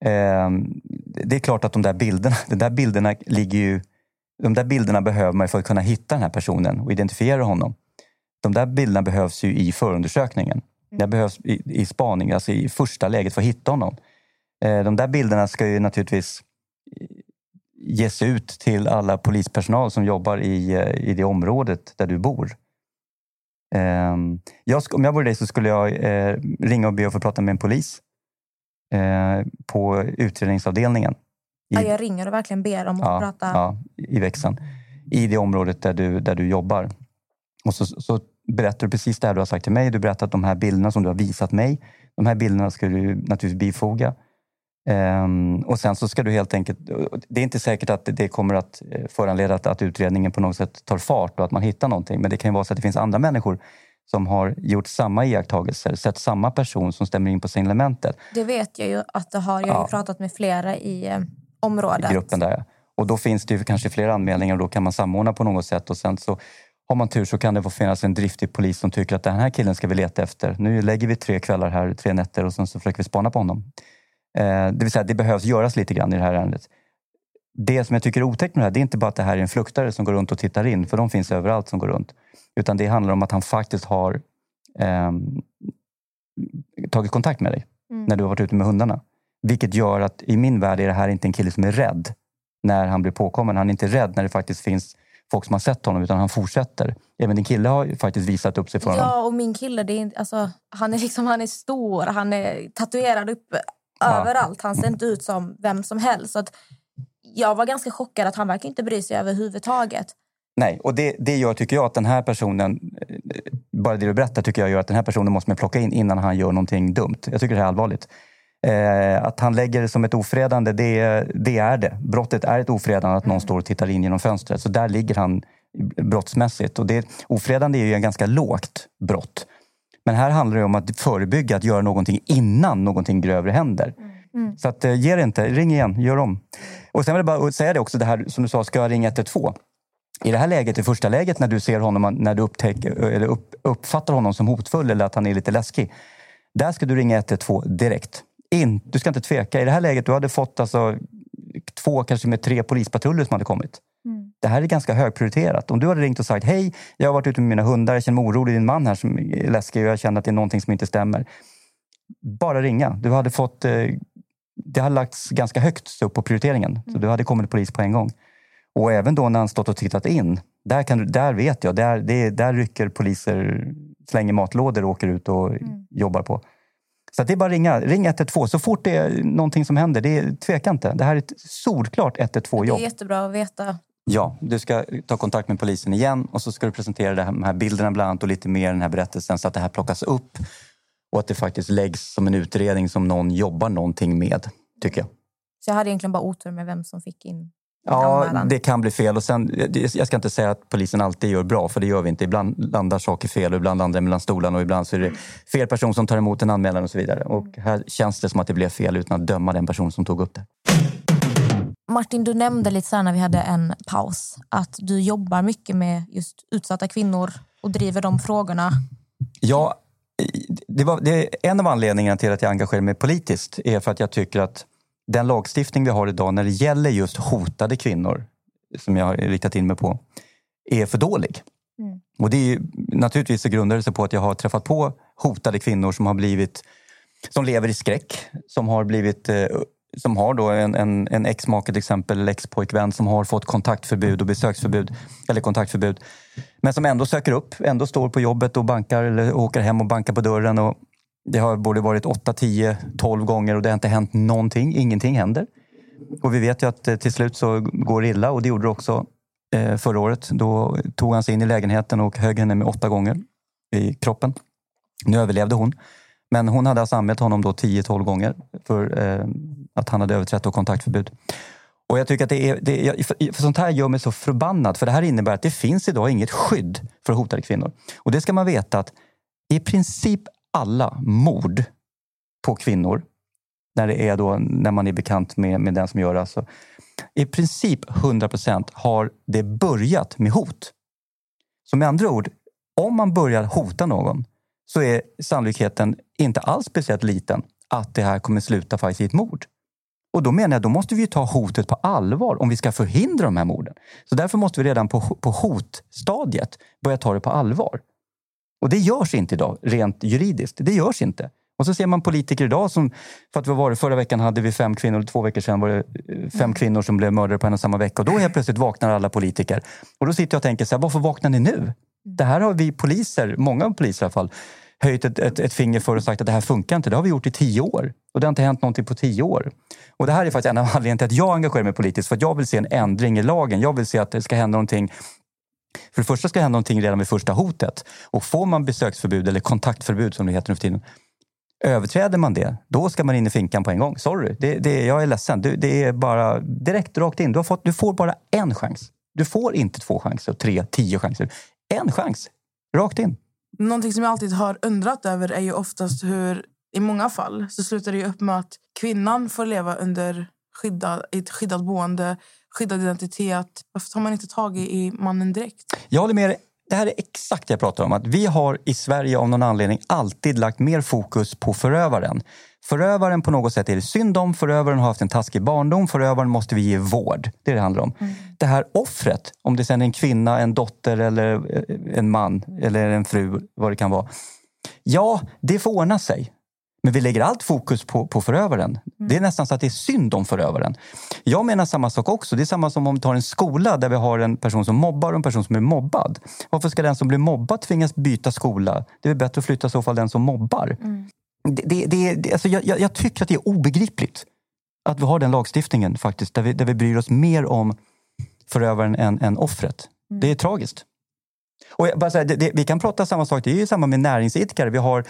Ehm, det är klart att de där bilderna, de där bilderna ligger ju... De där bilderna behöver man för att kunna hitta den här personen och identifiera honom. De där bilderna behövs ju i förundersökningen. Det behövs i, i spaning, alltså i första läget för att hitta honom. Eh, de där bilderna ska ju naturligtvis ges ut till alla polispersonal som jobbar i, eh, i det området där du bor. Ehm, jag, om jag vore dig så skulle jag eh, ringa och be att få prata med en polis eh, på utredningsavdelningen. I, Ja, jag ringer och verkligen ber om att ja, prata. ja, i växeln. I det området där du, där du jobbar. Och så, så berättar du precis det här du har sagt till mig. Du berättar att de här bilderna som du har visat mig, de här bilderna ska du naturligtvis bifoga. Ehm, och sen så ska du helt enkelt... Det är inte säkert att det kommer att eh, föranleda att, att utredningen på något sätt tar fart och att man hittar någonting. Men det kan ju vara så att det finns andra människor som har gjort samma iakttagelser, sett samma person som stämmer in på signalentet Det vet jag ju att det har. Jag har Ja. pratat med flera i eh, området. i gruppen där. Och då finns det ju kanske fler anmälningar och då kan man samordna på något sätt. Och sen så har man tur så kan det få finnas en driftig polis som tycker att den här killen ska vi leta efter. Nu lägger vi tre kvällar här, tre nätter och sen så försöker vi spana på honom. Eh, det vill säga, det behövs göras lite grann i det här ärendet. Det som jag tycker är otäckt med det här, det är inte bara att det här är en fluktare som går runt och tittar in, för de finns överallt som går runt. Utan det handlar om att han faktiskt har ehm, tagit kontakt med dig Mm. när du har varit ute med hundarna. Vilket gör att i min värld är det här inte en kille som är rädd när han blir påkommen. Han är inte rädd när det faktiskt finns folk som har sett honom utan han fortsätter. Även din kille har faktiskt visat upp sig för honom. Ja, och min kille, det är, alltså, han, är liksom, han är stor, han är tatuerad upp Ja. överallt. Han ser inte ut som vem som helst. Så att jag var ganska chockad att han verkar inte bry sig överhuvudtaget. Nej, och det, det gör, tycker jag, att den här personen... eh, Bara det du berättar tycker jag gör att den här personen måste man plocka in innan han gör någonting dumt. Jag tycker det är allvarligt. Eh, att han lägger det som ett ofredande, det, det är det. Brottet är ett ofredande att någon står och tittar in genom fönstret. Så där ligger han brottsmässigt. Och det, ofredande är ju en ganska lågt brott. Men här handlar det om att förebygga, att göra någonting innan någonting grövre händer. Så att, eh, ge det inte, ring igen, gör om. Och sen vill jag bara säga det också, det här som du sa, ska jag ringa 112? I det här läget, i första läget när du ser honom, när du upptäcker, eller upp, uppfattar honom som hotfull eller att han är lite läskig. Där ska du ringa 112 direkt. In, du ska inte tveka. I det här läget, du hade fått alltså två, kanske med tre polispatruller som hade kommit. Det här är ganska högprioriterat. Om du hade ringt och sagt hej, jag har varit ute med mina hundar, jag känner mig orolig, det en man här som är läskig och jag känner att det är någonting som inte stämmer. Bara ringa. Du hade fått, eh, det hade lagts ganska högt upp på prioriteringen. Så du hade kommit polis på en gång. Och även då när han stått och tittat in, där, kan, du- där vet jag, där, det, där rycker poliser, slänger matlådor och åker ut och jobbar på. Så det är bara att ringa. Ring 112 så fort det är någonting som händer. Det är, tveka inte. Det här är ett solklart Det 112-jobb. är jättebra att veta. Ja, du ska ta kontakt med polisen igen och så ska du presentera de här bilderna bland annat och lite mer i den här berättelsen så att det här plockas upp och att det faktiskt läggs som en utredning som någon jobbar någonting med, tycker jag. Så jag hade egentligen bara otur med vem som fick in Ja, anmälan. det kan bli fel. Och sen, jag ska inte säga att polisen alltid gör bra, för det gör vi inte. Ibland landar saker fel och ibland landar det mellan stolarna och ibland så är det fel person som tar emot en anmälan och så vidare. Och här känns det som att det blev fel utan att döma den person som tog upp det. Martin, du nämnde lite så när vi hade en paus att du jobbar mycket med just utsatta kvinnor och driver de frågorna. Ja, det var, det är en av anledningarna till att jag engagerar mig politiskt är för att jag tycker att den lagstiftning vi har idag när det gäller just hotade kvinnor, som jag har riktat in mig på, är för dålig. Och det är ju, naturligtvis så grundar det sig på att jag har träffat på hotade kvinnor som har blivit som lever i skräck, som har blivit eh, som har då en, en, en ex-make till exempel, eller ex-pojkvän som har fått kontaktförbud och besöksförbud, eller kontaktförbud. Men som ändå söker upp, ändå står på jobbet och bankar eller åker hem och bankar på dörren. Och Det har både varit 8, 10, 12 gånger och det har inte hänt någonting. Ingenting händer. Och vi vet ju att eh, till slut så går det illa och det gjorde det också eh, förra året. Då tog han sig in i lägenheten och högg henne med åtta gånger i kroppen. Nu överlevde hon. Men hon hade alltså anmält honom då 10-12 gånger för eh, att han hade överträtt kontaktförbud. Och jag tycker att det är, det är, för, för sånt här gör mig så förbannad. För det här innebär att det finns idag inget skydd för hotade kvinnor. Och det ska man veta att i princip alla mord på kvinnor, när, det är då, när man är bekant med, med den som gör det, alltså, i princip 100 procent har det börjat med hot. Så med andra ord, om man börjar hota någon så är sannolikheten inte alls speciellt liten att det här kommer sluta faktiskt i ett mord. Och då menar jag, då måste vi ta hotet på allvar om vi ska förhindra de här morden. Så därför måste vi redan på, på hotstadiet börja ta det på allvar. Och det görs inte idag, rent juridiskt. Det görs inte. Och så ser man politiker idag som, för att vad var det, förra veckan hade vi fem kvinnor, två veckor sedan var det eh, fem kvinnor som blev mördade på en och samma vecka. Och då helt plötsligt vaknar alla politiker. Och då sitter jag och tänker, så här, varför vaknar ni nu? Det här har vi poliser, många poliser i alla fall, höjt ett, ett, ett finger för och sagt att det här funkar inte. Det har vi gjort i tio år. Och det har inte hänt någonting på tio år. Och det här är faktiskt en av anledningarna till att jag engagerar mig politiskt. För att jag vill se en ändring i lagen. Jag vill se att det ska hända någonting för det första ska det hända någonting redan vid första hotet. Och får man besöksförbud eller kontaktförbud som det heter nu för tiden. Överträder man det, då ska man in i finkan på en gång. Sorry, det, det, jag är ledsen. Det, det är bara direkt rakt in. Du, har fått, du får bara en chans. Du får inte två chanser, tre, tio chanser. En chans, rakt in. Någonting som jag alltid har undrat över är ju oftast hur i många fall så slutar det ju upp med att kvinnan får leva under skyddad, i ett skyddat boende, skyddad identitet. Varför tar man inte tag i, i mannen direkt? Jag håller med dig. Det här är exakt det jag pratar om. Att vi har i Sverige av någon anledning alltid lagt mer fokus på förövaren. Förövaren på något sätt är det synd om, förövaren har haft en taskig barndom, förövaren måste vi ge vård. Det är det det handlar om. Det här offret, om det sen är en kvinna, en dotter eller eh, en man eller en fru, vad det kan vara. Ja, det får ordna sig. Men vi lägger allt fokus på, på förövaren. Det är nästan så att det är synd om förövaren. Jag menar samma sak också. Det är samma som om vi tar en skola där vi har en person som mobbar och en person som är mobbad. Varför ska den som blir mobbad tvingas byta skola? Det är väl bättre att flytta i så fall den som mobbar. Det, det, det, det, alltså jag, jag, jag tycker att det är obegripligt att vi har den lagstiftningen faktiskt, där vi, där vi bryr oss mer om förövaren än, än offret. Det är tragiskt. Och jag bara säga, det, det, vi kan prata samma sak, det är ju samma med näringsidkare. Vi har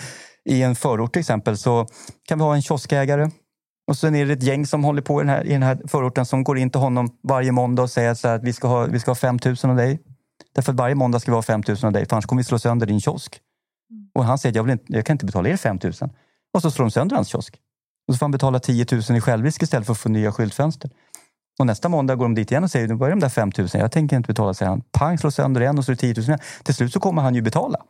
i en förort till exempel så kan vi ha en kioskägare och sen är det ett gäng som håller på i den här, i den här förorten som går in till honom varje måndag och säger så här att vi ska ha, vi ska ha 5 000 av dig. Därför att varje måndag ska vi ha 5 000 av dig, för annars kommer vi slå sönder din kiosk. Och han säger att jag, inte, jag kan inte betala er 5 000. Och så slår de sönder hans kiosk. Och så får han betala 10 000 i självrisk istället för att få nya skyltfönster. Och nästa måndag går de dit igen och säger, vad är de där 5 000? Jag tänker inte betala, säger han. Pang, slår sönder igen och så är det 10 000 igen. Till slut så kommer han ju betala.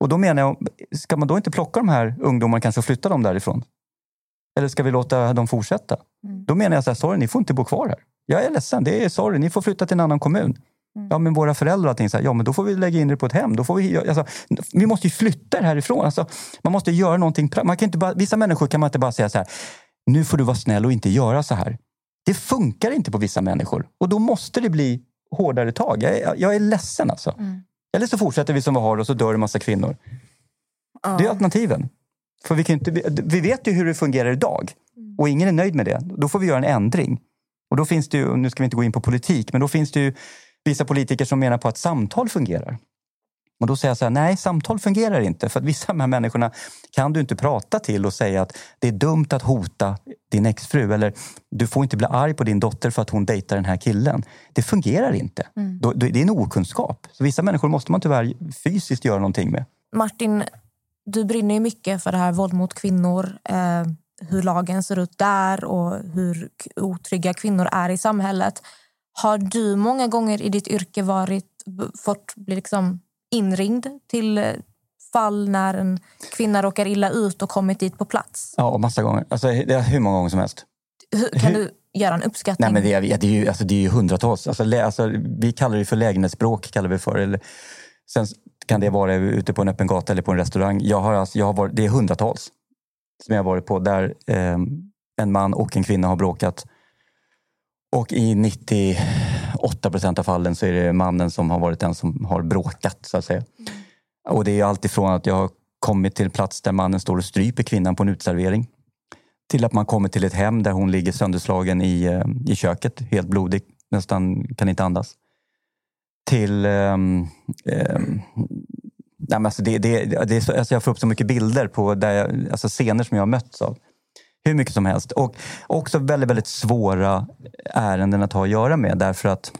Och då menar jag, ska man då inte plocka de här ungdomarna kanske och flytta dem därifrån? Eller ska vi låta dem fortsätta? Då menar jag så här, sorry, ni får inte bo kvar här. Jag är ledsen, det är sorry, ni får flytta till en annan kommun. Ja, men våra föräldrar allting, så här, ja men då får vi lägga in det på ett hem. Då får vi, alltså, vi måste ju flytta er härifrån. Alltså, man måste göra någonting. Man kan inte bara, vissa människor kan man inte bara säga så här, nu får du vara snäll och inte göra så här. Det funkar inte på vissa människor. Och då måste det bli hårdare tag. Jag är, jag är ledsen alltså. Eller så fortsätter vi som vi har och så dör en massa kvinnor. Det är alternativen. För vi, kan inte, vi, vi vet ju hur det fungerar idag. Och ingen är nöjd med det. Då får vi göra en ändring. Och då finns det ju, nu ska vi inte gå in på politik, men då finns det ju vissa politiker som menar på att samtal fungerar. Och då säger jag så här, nej samtal fungerar inte. För att vissa av de här människorna kan du inte prata till och säga att det är dumt att hota din exfru. Eller du får inte bli arg på din dotter för att hon dejtar den här killen. Det fungerar inte. Då, det är en okunskap. Så vissa människor måste man tyvärr fysiskt göra någonting med. Martin, du brinner ju mycket för det här våld mot kvinnor. Eh, hur lagen ser ut där och hur otrygga kvinnor är i samhället. Har du många gånger i ditt yrke varit, fått bli liksom inringd till eh, fall när en kvinna råkar illa ut och kommit dit på plats? Ja, massa gånger. Alltså, det är hur många gånger som helst. Hur, kan du göra en uppskattning? Nej, men det, är, det, är ju, alltså, det är ju hundratals. Alltså, lä, alltså, vi kallar det för lägenhetsbråk. Kallar vi för. Eller, sen kan det vara ute på en öppen gata eller på en restaurang. Jag har, alltså, jag har varit, det är hundratals som jag har varit på där eh, en man och en kvinna har bråkat. Och i 98 procent av fallen så är det mannen som har varit den som har bråkat. så att säga. Och det är alltifrån att jag har kommit till en plats där mannen står och stryper kvinnan på en utservering. Till att man kommer till ett hem där hon ligger sönderslagen i, eh, i köket, helt blodig, nästan kan inte andas. Till... Um, um, nej men alltså det, det, det är så, alltså jag får upp så mycket bilder på där jag, alltså scener som jag har mötts av. Hur mycket som helst. Och också väldigt, väldigt svåra ärenden att ha att göra med därför att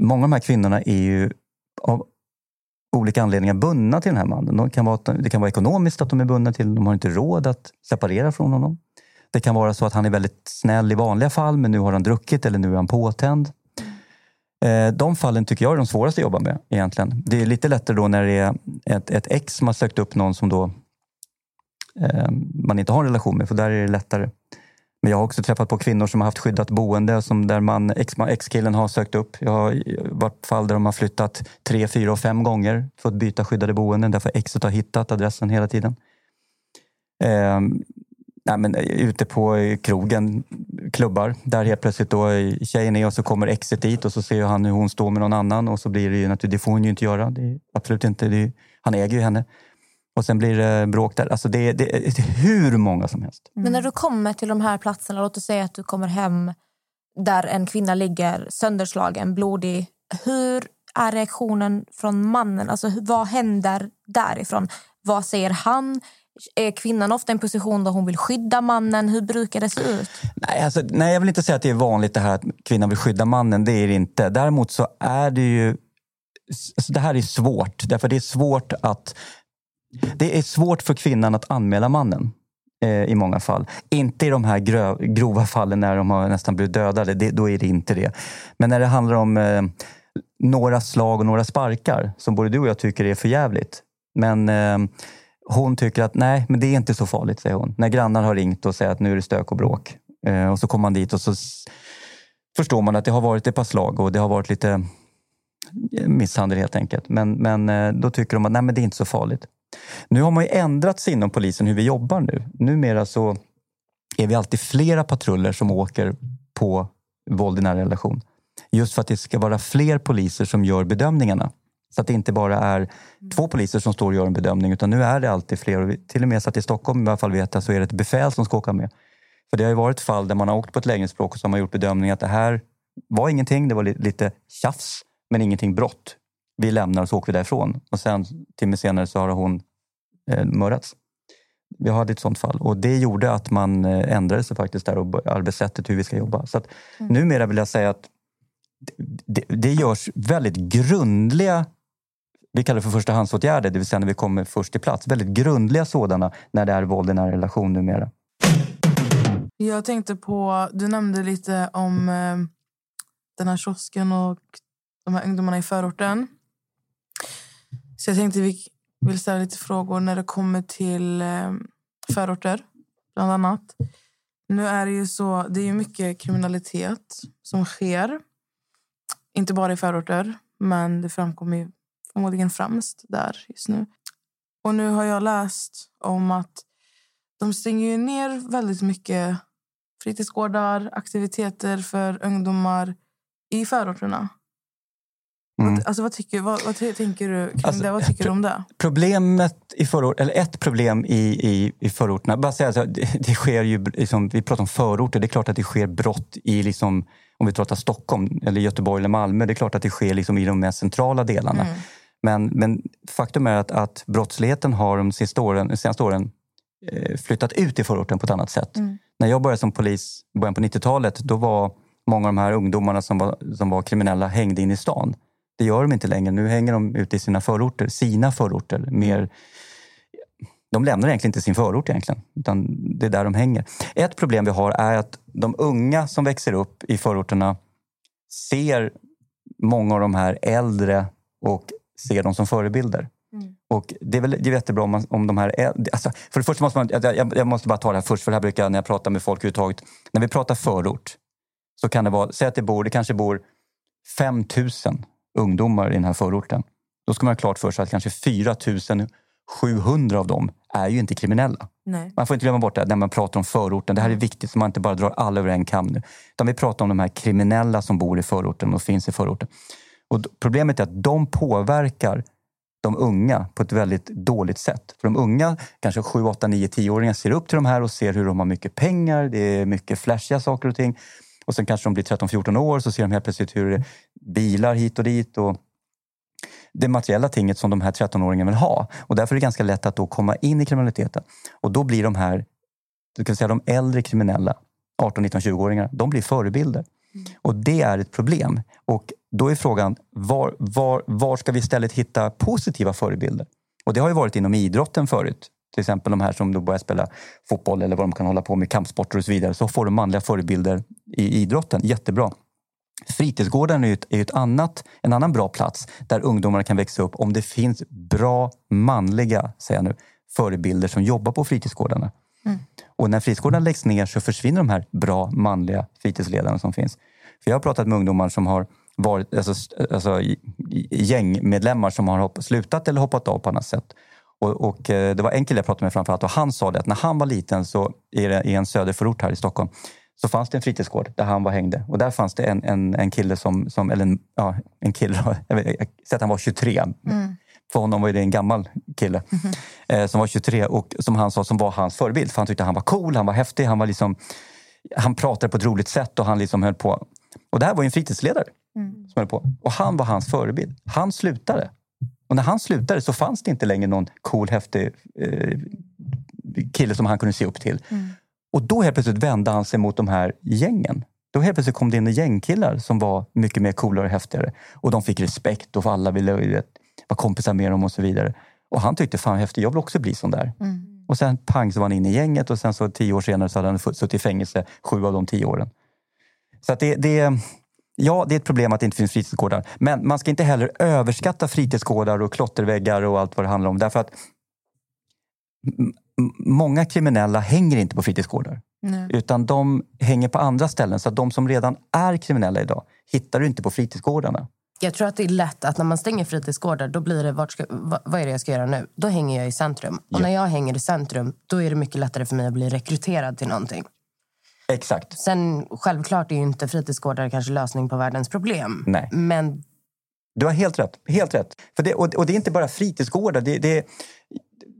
många av de här kvinnorna är ju av olika anledningar bundna till den här mannen. De kan vara, det kan vara ekonomiskt att de är bundna till De har inte råd att separera från honom. Det kan vara så att han är väldigt snäll i vanliga fall men nu har han druckit eller nu är han påtänd. Eh, de fallen tycker jag är de svåraste att jobba med egentligen. Det är lite lättare då när det är ett, ett ex som har sökt upp någon som då Eh, man inte har en relation med, för där är det lättare. Men jag har också träffat på kvinnor som har haft skyddat boende som där man, ex, ex-killen har sökt upp. Jag har varit fall där de har flyttat tre, fyra och fem gånger för att byta skyddade boenden därför exet har hittat adressen hela tiden. Eh, nej, men eh, ute på eh, krogen, klubbar, där helt plötsligt då tjejen är och så kommer exet dit och så ser han hur hon står med någon annan och så blir det ju naturligtvis, det får hon ju inte göra. Det är absolut inte, det är, han äger ju henne. Och sen blir det bråk där. Alltså det, är- det, det är hur många som helst. Men när du kommer till de här platserna, låt oss säga att du kommer hem där en kvinna ligger sönderslagen, blodig. Hur är reaktionen från mannen? Alltså, vad händer därifrån? Vad säger han? Är kvinnan ofta i en position där hon vill skydda mannen? Hur brukar det se ut? Nej, alltså, nej, jag vill inte säga att det är vanligt det här att kvinnan vill skydda mannen. Det är det inte. Däremot så är det ju... Alltså, det här är svårt. Därför det är svårt att... Det är svårt för kvinnan att anmäla mannen. Eh, I många fall. Inte i de här grova fallen när de har nästan blivit dödade. Det, då är det inte det. Men när det handlar om eh, några slag och några sparkar som både du och jag tycker är för jävligt. Men eh, hon tycker att nej, men det är inte så farligt, säger hon. När grannar har ringt och säger att nu är det stök och bråk. Eh, och så kommer man dit och så förstår man att det har varit ett par slag och det har varit lite misshandel helt enkelt. Men, men eh, då tycker de att nej, men det är inte så farligt. Nu har man ju ändrat sig inom polisen hur vi jobbar nu. Numera så är vi alltid flera patruller som åker på våld i nära relation. Just för att det ska vara fler poliser som gör bedömningarna. Så att det inte bara är två poliser som står och gör en bedömning utan nu är det alltid fler. Och till och med så att i Stockholm i alla fall vet jag, så är det ett befäl som ska åka med. För det har ju varit fall där man har åkt på ett lägenhetsbråk och så har man gjort bedömningen att det här var ingenting, det var lite tjafs men ingenting brott. Vi lämnar och så åker vi därifrån. Och sen timme senare så har hon eh, mördats. Vi hade ett sånt fall och det gjorde att man eh, ändrade sig faktiskt där och arbetssättet hur vi ska jobba. Så att numera vill jag säga att det, det görs väldigt grundliga vi kallar det för förstahandsåtgärder, det vill säga när vi kommer först till plats. Väldigt grundliga sådana när det är våld i nära relation numera. Jag tänkte på, du nämnde lite om eh, den här kiosken och de här ungdomarna i förorten. Så jag tänkte vi vill ställa lite frågor när det kommer till eh, förorter, bland annat. Nu är det ju så, det är ju mycket kriminalitet som sker. Inte bara i förorter, men det framkommer ju förmodligen främst där just nu. Och nu har jag läst om att de stänger ju ner väldigt mycket fritidsgårdar, aktiviteter för ungdomar i förorterna. Mm. Vad, alltså, vad, tycker, vad, vad tänker du kring Alltså, det? Vad tycker du om det? Problemet i förort, eller ett problem i, i, i förorterna, bara säga så, här, det, det sker ju, liksom, vi pratar om förorter, det är klart att det sker brott i, liksom, om vi pratar Stockholm, eller Göteborg eller Malmö, det är klart att det sker liksom, i de mest centrala delarna. Men, men faktum är att, att brottsligheten har de sista åren, de senaste åren eh, flyttat ut i förorten på ett annat sätt. När jag började som polis i början på 90-talet, då var många av de här ungdomarna som var, som var kriminella hängde in i stan. Det gör de inte längre. Nu hänger de ute i sina förorter, sina förorter. Mer, de lämnar egentligen inte sin förort egentligen, utan det är där de hänger. Ett problem vi har är att de unga som växer upp i förorterna ser många av de här äldre och ser dem som förebilder. Och det är väl det är jättebra om, man, om de här... äl- Alltså, för det första måste man... Jag, jag, måste bara ta det här först, för det här brukar jag när jag pratar med folk överhuvudtaget. När vi pratar förort så kan det vara... Säg att det bor, det kanske bor 5 000 ungdomar i den här förorten. Då ska man ha klart för sig att kanske 4 700 av dem är ju inte kriminella. Nej. Man får inte glömma bort det när man pratar om förorten. Det här är viktigt så man inte bara drar alla över en kam nu. Utan vi pratar om de här kriminella som bor i förorten och finns i förorten. Och problemet är att de påverkar de unga på ett väldigt dåligt sätt. För de unga, kanske 7, 8, 9, 10-åringar ser upp till de här och ser hur de har mycket pengar, det är mycket flashiga saker och ting. Och sen kanske de blir 13-14 år så ser de helt plötsligt hur bilar hit och dit och det materiella tinget som de här 13-åringarna vill ha. Och därför är det ganska lätt att då komma in i kriminaliteten. Och då blir de här, du kan säga de äldre kriminella, 18, 19, 20-åringar, de blir förebilder. Och det är ett problem. Och då är frågan, var, var, var ska vi istället hitta positiva förebilder? Och det har ju varit inom idrotten förut. Till exempel de här som då börjar spela fotboll eller vad de kan hålla på med, kampsporter och så vidare. Så får de manliga förebilder i idrotten. Jättebra. Fritidsgården är ett, är ett annat, en annan bra plats där ungdomarna kan växa upp om det finns bra manliga säger jag nu, förebilder som jobbar på fritidsgårdarna. Och när fritidsgårdarna läggs ner så försvinner de här bra manliga fritidsledarna som finns. För jag har pratat med ungdomar som har varit alltså, alltså, gängmedlemmar som har hopp, slutat eller hoppat av på annat sätt. Och, och, eh, det var en kille jag pratade med framförallt och han sa det att när han var liten så i en söderförort här i Stockholm så fanns det en fritidsgård där han var hängde. Och där fanns det en, en, en kille som, som eller en, ja, en kille, jag, vet, jag säger att han var 23. För honom var det en gammal kille eh, som var 23 och som han sa som var hans förebild. För han tyckte han var cool, han var häftig, han var liksom han pratade på ett roligt sätt och han liksom höll på. Och det här var en fritidsledare som höll på. Och han var hans förebild. Han slutade. Och när han slutade så fanns det inte längre någon cool, häftig eh, kille som han kunde se upp till. Och då helt plötsligt vände han sig mot de här gängen. Då helt plötsligt kom det in gängkillar som var mycket mer coolare och häftigare. Och de fick respekt och alla ville vet, vara kompisar med dem och så vidare. Och han tyckte, fan häftigt, jag vill också bli sån där. Och sen pang så var han inne i gänget och sen så tio år senare så hade han suttit i fängelse sju av de tio åren. Så att det, det, ja, det är ett problem att det inte finns fritidsgårdar. Men man ska inte heller överskatta fritidsgårdar och klotterväggar och allt vad det handlar om. Därför att många kriminella hänger inte på fritidsgårdar. Utan de hänger på andra ställen. Så att de som redan är kriminella idag hittar du inte på fritidsgårdarna. Jag tror att det är lätt att när man stänger fritidsgårdar, då blir det vart ska, vad, vad är det jag ska göra nu? Då hänger jag i centrum. Och Ja. när jag hänger i centrum, då är det mycket lättare för mig att bli rekryterad till någonting. Exakt. Sen självklart är ju inte fritidsgårdar kanske lösning på världens problem. Nej. Men Du har helt rätt. Helt rätt. För det, och, och det är inte bara fritidsgårdar. Det, det,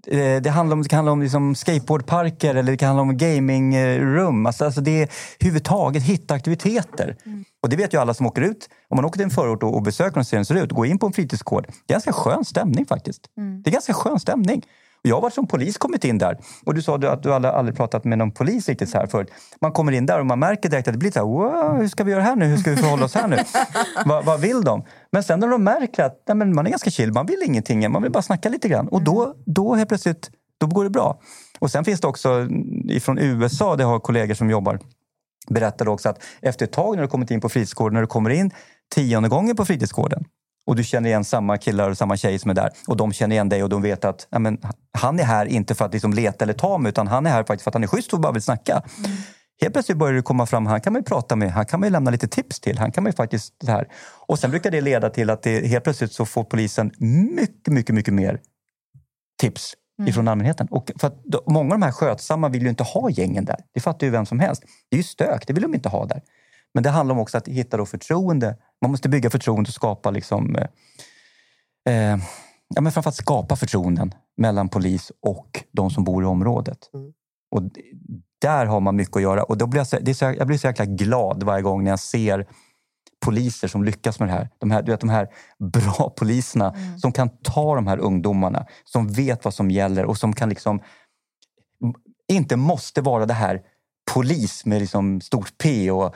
det, det handlar om, det kan handla om liksom skateboardparker eller det kan handla om gamingrum. Alltså, alltså det är huvudtaget hitta aktiviteter. Och det vet ju alla som åker ut. Om man åker till en förort och, och besöker och ser hur den ser ut går in på en fritidsgård. Det är ganska skön stämning faktiskt. Det är ganska skön stämning. Och jag varit som polis kommit in där. Och du sa du att du aldrig, aldrig pratat med någon polis riktigt så här förut. Man kommer in där och man märker direkt att det blir så här, wow, hur ska vi göra här nu? Hur ska vi förhålla oss här nu? vad, vad vill de? Men sen när de märker att nej, men man är ganska chill, man vill ingenting, man vill bara snacka lite grann. Och då, då helt plötsligt, då går det bra. Och sen finns det också ifrån USA, det har kollegor som jobbar, berättade också att efter ett tag när du kommit in på fritidsgården, när du kommer in tionde gången på fritidsgården och du känner igen samma killar och samma tjejer som är där och de känner igen dig och de vet att ja, men, han är här inte för att liksom leta eller ta mig utan han är här faktiskt för att han är schysst och bara vill snacka. Helt plötsligt börjar det komma fram, han kan man ju prata med, han kan man ju lämna lite tips till. Han kan man ju faktiskt det här. Och sen brukar det leda till att det, helt plötsligt så får polisen mycket, mycket, mycket mer tips ifrån allmänheten. Och för då, många av de här skötsamma vill ju inte ha gängen där. Det fattar ju vem som helst. Det är ju stök, det vill de inte ha där. Men det handlar om också att hitta då förtroende. Man måste bygga förtroende och skapa liksom... Eh, eh, ja, men framförallt skapa förtroenden mellan polis och de som bor i området. Och d- där har man mycket att göra. Och då blir jag, så, det är så, jag blir så jäkla glad varje gång när jag ser poliser som lyckas med det här. De här, du vet, de här bra poliserna som kan ta de här ungdomarna, som vet vad som gäller och som kan liksom inte måste vara det här polis med liksom stort P och mm,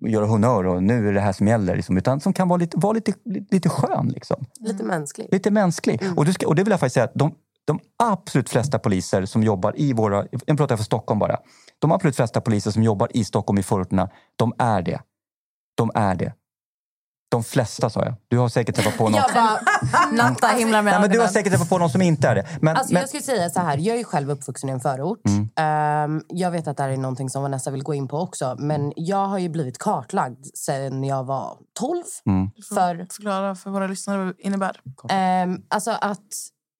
göra honnör och nu är det här som gäller. Liksom, utan som kan vara lite, vara lite, lite skön. Liksom. lite mänskligt. Lite mänsklig. Och, du ska, och det vill jag faktiskt säga att de, de absolut flesta poliser som jobbar i våra... Jag pratar för Stockholm bara. De absolut flesta poliser som jobbar i Stockholm i förorterna, de är det. De är det. De flesta sa jag. Du har säkert träffat på någon. Jag bara, Natta himlar med Nej, men du har säkert träffat på någon som inte är det. Men, Alltså, men, Jag skulle säga så här, jag är själv uppvuxen i en förort. Mm. Ehm, jag vet att det här är någonting som Vanessa vill gå in på också. Men jag har ju blivit kartlagd sen jag var 12. Mm. För Förklara för våra lyssnare vad det innebär. Ehm, alltså att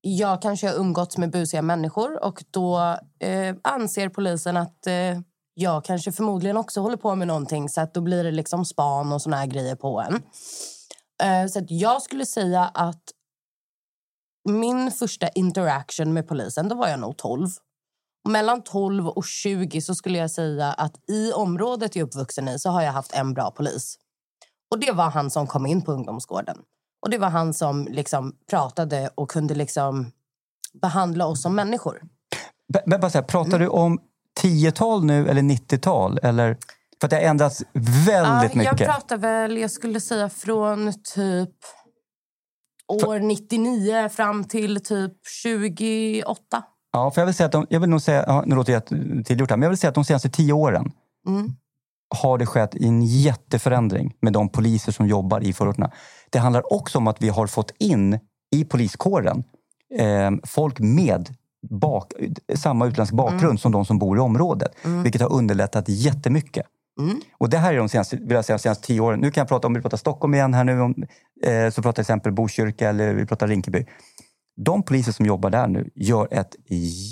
jag kanske har umgåtts med busiga människor och då eh, anser polisen att eh, jag kanske förmodligen också håller på med någonting så att då blir det liksom span och såna här grejer på en. Eh, så jag skulle säga att min första interaction med polisen, då var jag nog 12. Mellan 12 och 20 så skulle jag säga att i området jag är uppvuxen i så har jag haft en bra polis. Och det var han som kom in på ungdomsgården. Och det var han som liksom pratade och kunde liksom behandla oss som människor. Men bara säga, pratar du om 10-tal nu eller 90-tal? Eller? För att det har ändrats väldigt Ja, jag mycket. pratar väl, jag skulle säga från typ år 99 fram till typ 28. Ja, för jag vill säga att de, jag vill nog säga, ja, nu låter jag tillgjort här, men jag vill säga att de senaste tio åren Mm. har det skett en jätteförändring med de poliser som jobbar i förorterna. Det handlar också om att vi har fått in i poliskåren eh, folk med bak, samma utländsk bakgrund Mm. som de som bor i området. Vilket har underlättat jättemycket. Mm. Och det här är de senaste, vill jag säga, de senaste tio åren. Nu kan jag prata om vi pratar Stockholm igen här nu. Om, eh, så pratar till exempel Botkyrka eller vi pratar Rinkeby. De poliser som jobbar där nu gör ett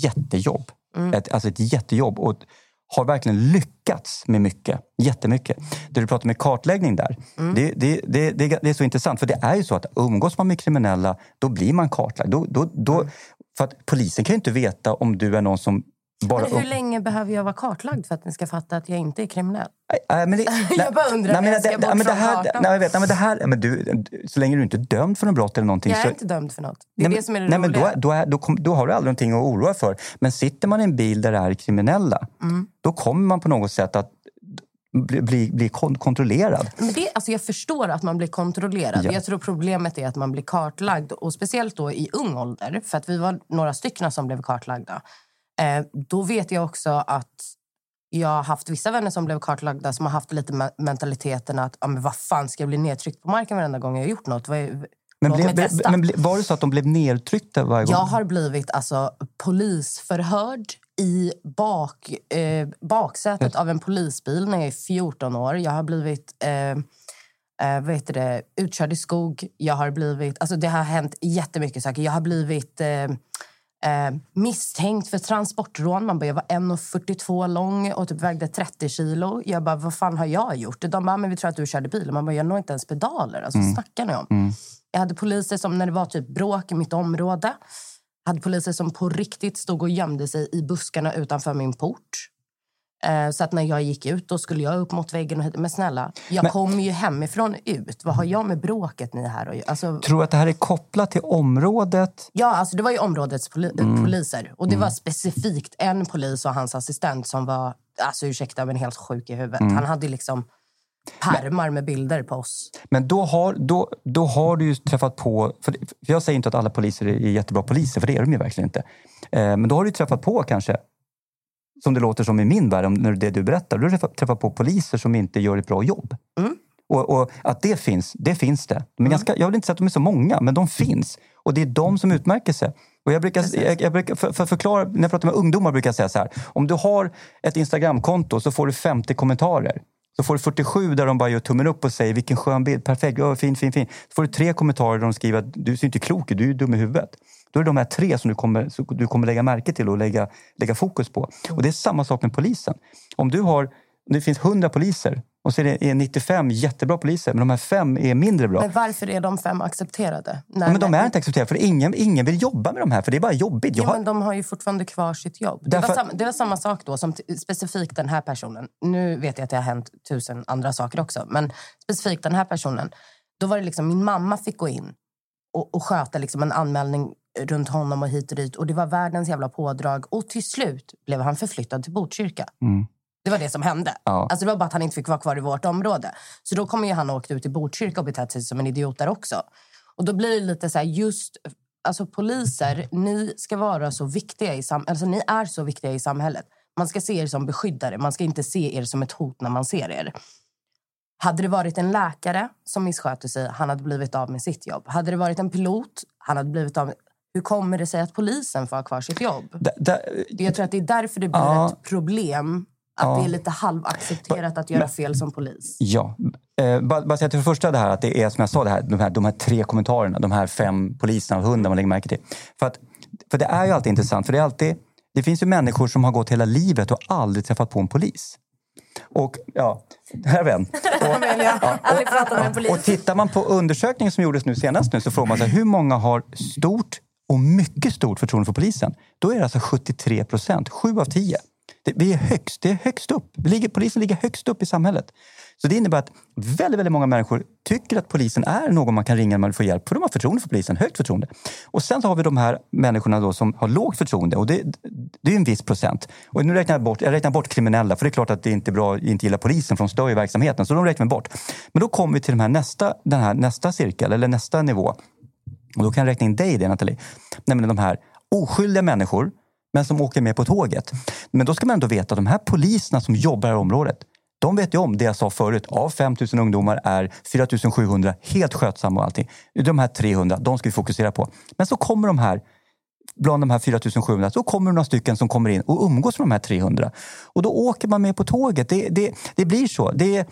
jättejobb. Ett, alltså ett jättejobb och har verkligen lyckats med mycket. Jättemycket. Det du pratar med kartläggning där, det, det, det, det, det är så intressant. För det är ju så att umgås man med kriminella, då blir man kartlagd. Då, då, då, för att polisen kan ju inte veta om du är någon som bara... Men hur länge behöver jag vara kartlagd för att ni ska fatta att jag inte är kriminell? Nej, men det, Jag bara undrar nej, men jag det- ser bort nej, det här, jag vet, nej, men det här, men du, så länge du inte är dömd för något brott eller någonting. Jag är så, inte dömd för något. Det är nej, det som är det nej, men då, då, då, kom, då har du aldrig någonting att oroa för. Men sitter man i en bil där det är kriminella, Mm. då kommer man på något sätt att bli, bli, bli kon- kontrollerad. Men det, alltså jag förstår att man blir kontrollerad. Ja. Jag tror problemet är att man blir kartlagd. Och Speciellt då i ung ålder. För att vi var några stycken som blev kartlagda. Eh, då vet jag också att jag har haft vissa vänner som blev kartlagda som har haft lite me- mentaliteten att ah, men vad fan ska jag bli nedtryckt på marken varenda gång jag har gjort något? Vad Men, blev, men var det så att de blev nedtryckta varje gång? Jag har blivit alltså, polisförhörd i bak, eh, baksätet av en polisbil när jag är 14 år. Jag har blivit eh, eh, heter det, utkörd i skog. Jag har blivit, alltså det har hänt jättemycket saker. Jag har blivit eh, eh, misstänkt för transportrån. Man bara, jag var 1,42 lång och typ vägde 30 kilo. Jag bara, vad fan har jag gjort? De bara, men vi tror att du körde bil. Man bara, jag når inte ens pedaler. Alltså, vad snackar ni om? Jag hade poliser som, när det var typ bråk i mitt område, hade poliser som på riktigt stod och gömde sig i buskarna utanför min port. Eh, så att när jag gick ut då skulle jag upp mot väggen och hit. Men snälla, jag Men- kommer ju hemifrån ut. Vad har jag med bråket ni här göra? Alltså, Tror du att det här är kopplat till området? Ja, alltså det var ju områdets poli- poliser. Och det var specifikt en polis och hans assistent som var, alltså ursäkta men helt sjuk i huvudet. Han hade liksom pärmar med bilder på oss. Men då har, då, då har du träffat på... För, jag säger inte att alla poliser är jättebra poliser, för det är de ju verkligen inte. Eh, men då har du träffat på kanske, som det låter som i min värld, när det du berättar, du har träffat, träffat på poliser som inte gör ett bra jobb. Och, och att det finns, det finns det. De är ganska, jag vill inte säga att de är så många, men de finns. Och det är de som utmärker sig. Och jag brukar, jag, jag brukar för, för förklara, när jag pratar med ungdomar brukar jag säga så här. Om du har ett Instagramkonto så får du 50 kommentarer. Så får du 47 där de bara gör tummen upp och säger vilken skön bild, perfekt, oh, fin, fin, fin. Så får du tre kommentarer där de skriver att du ser inte klok ut, du är dum i huvudet. Då är det de här tre som du kommer, som du kommer lägga märke till och lägga, lägga fokus på. Och det är samma sak med polisen. Om du har, det finns 100 poliser och så är det är 95 jättebra poliser, men de här fem är mindre bra. Men varför är de fem accepterade? Ja, men de är inte accepterade, för ingen, ingen vill jobba med de här, för det är bara jobbigt. Jo, har, men de har ju fortfarande kvar sitt jobb. Det, Därför- var, samma, det var samma sak då som specifikt den här personen. Nu vet jag att det har hänt tusen andra saker också. Men specifikt den här personen. Då var det liksom min mamma fick gå in och, och sköta liksom en anmälning runt honom och hit och dit. Och det var världens jävla pådrag. Och till slut blev han förflyttad till Botkyrka. Mm. Det var det som hände. Ja. Alltså det var bara att han inte fick vara kvar i vårt område. Så då kommer ju han ha åkt ut till Botkyrka och betett sig som en idiot där också. Och då blir det lite så här, just alltså poliser, ni ska vara så viktiga i samhället. Alltså ni är så viktiga i samhället. Man ska se er som beskyddare. Man ska inte se er som ett hot när man ser er. Hade det varit en läkare som missköter sig, han hade blivit av med sitt jobb. Hade det varit en pilot, han hade blivit av med... Hur kommer det sig att polisen får ha kvar sitt jobb? Da- da- Jag tror att det är därför det blir Ja. ett problem. Att Ja. det är lite halvaccepterat att göra fel som polis. Ja. Eh, bara, bara säga till för det första det här att det är som jag sa, det här, de, här, de här tre kommentarerna, de här fem poliserna av hundra man lägger märke till. För, att, för det är ju alltid intressant, för det är alltid, det finns ju människor som har gått hela livet och aldrig träffat på en polis. Och ja, här har. Och, ja, polis. och tittar man på undersökningen som gjordes nu senast nu så frågar man sig hur många har stort och mycket stort förtroende för polisen, då är det alltså 73 procent, 7 av 10. Det, vi är högst, det är högst upp. Vi ligger, polisen ligger högst upp i samhället. Så det innebär att väldigt, väldigt många människor tycker att polisen är någon man kan ringa när man får hjälp. För de har förtroende för polisen, högt förtroende. Och sen så har vi de här människorna då som har lågt förtroende och det, det är en viss procent. Och nu räknar jag bort, jag räknar bort kriminella för det är klart att det inte är bra att inte gilla polisen för de stör ju verksamheten. Så de räknar vi bort. Men då kommer vi till den här nästa, den här nästa cirkel eller nästa nivå. Och då kan jag räkna in dig i det Nathalie. Nämligen de här oskyldiga människor men som åker med på tåget. Men då ska man ändå veta att de här poliserna som jobbar i området de vet ju om det jag sa förut. Av 5 000 ungdomar är 4 700 helt skötsamma och allting. De här 300, de ska vi fokusera på. Men så kommer de här bland de här 4700, så kommer det några stycken som kommer in och umgås med de här 300. Och då åker man med på tåget. Det, det, det blir så. Det,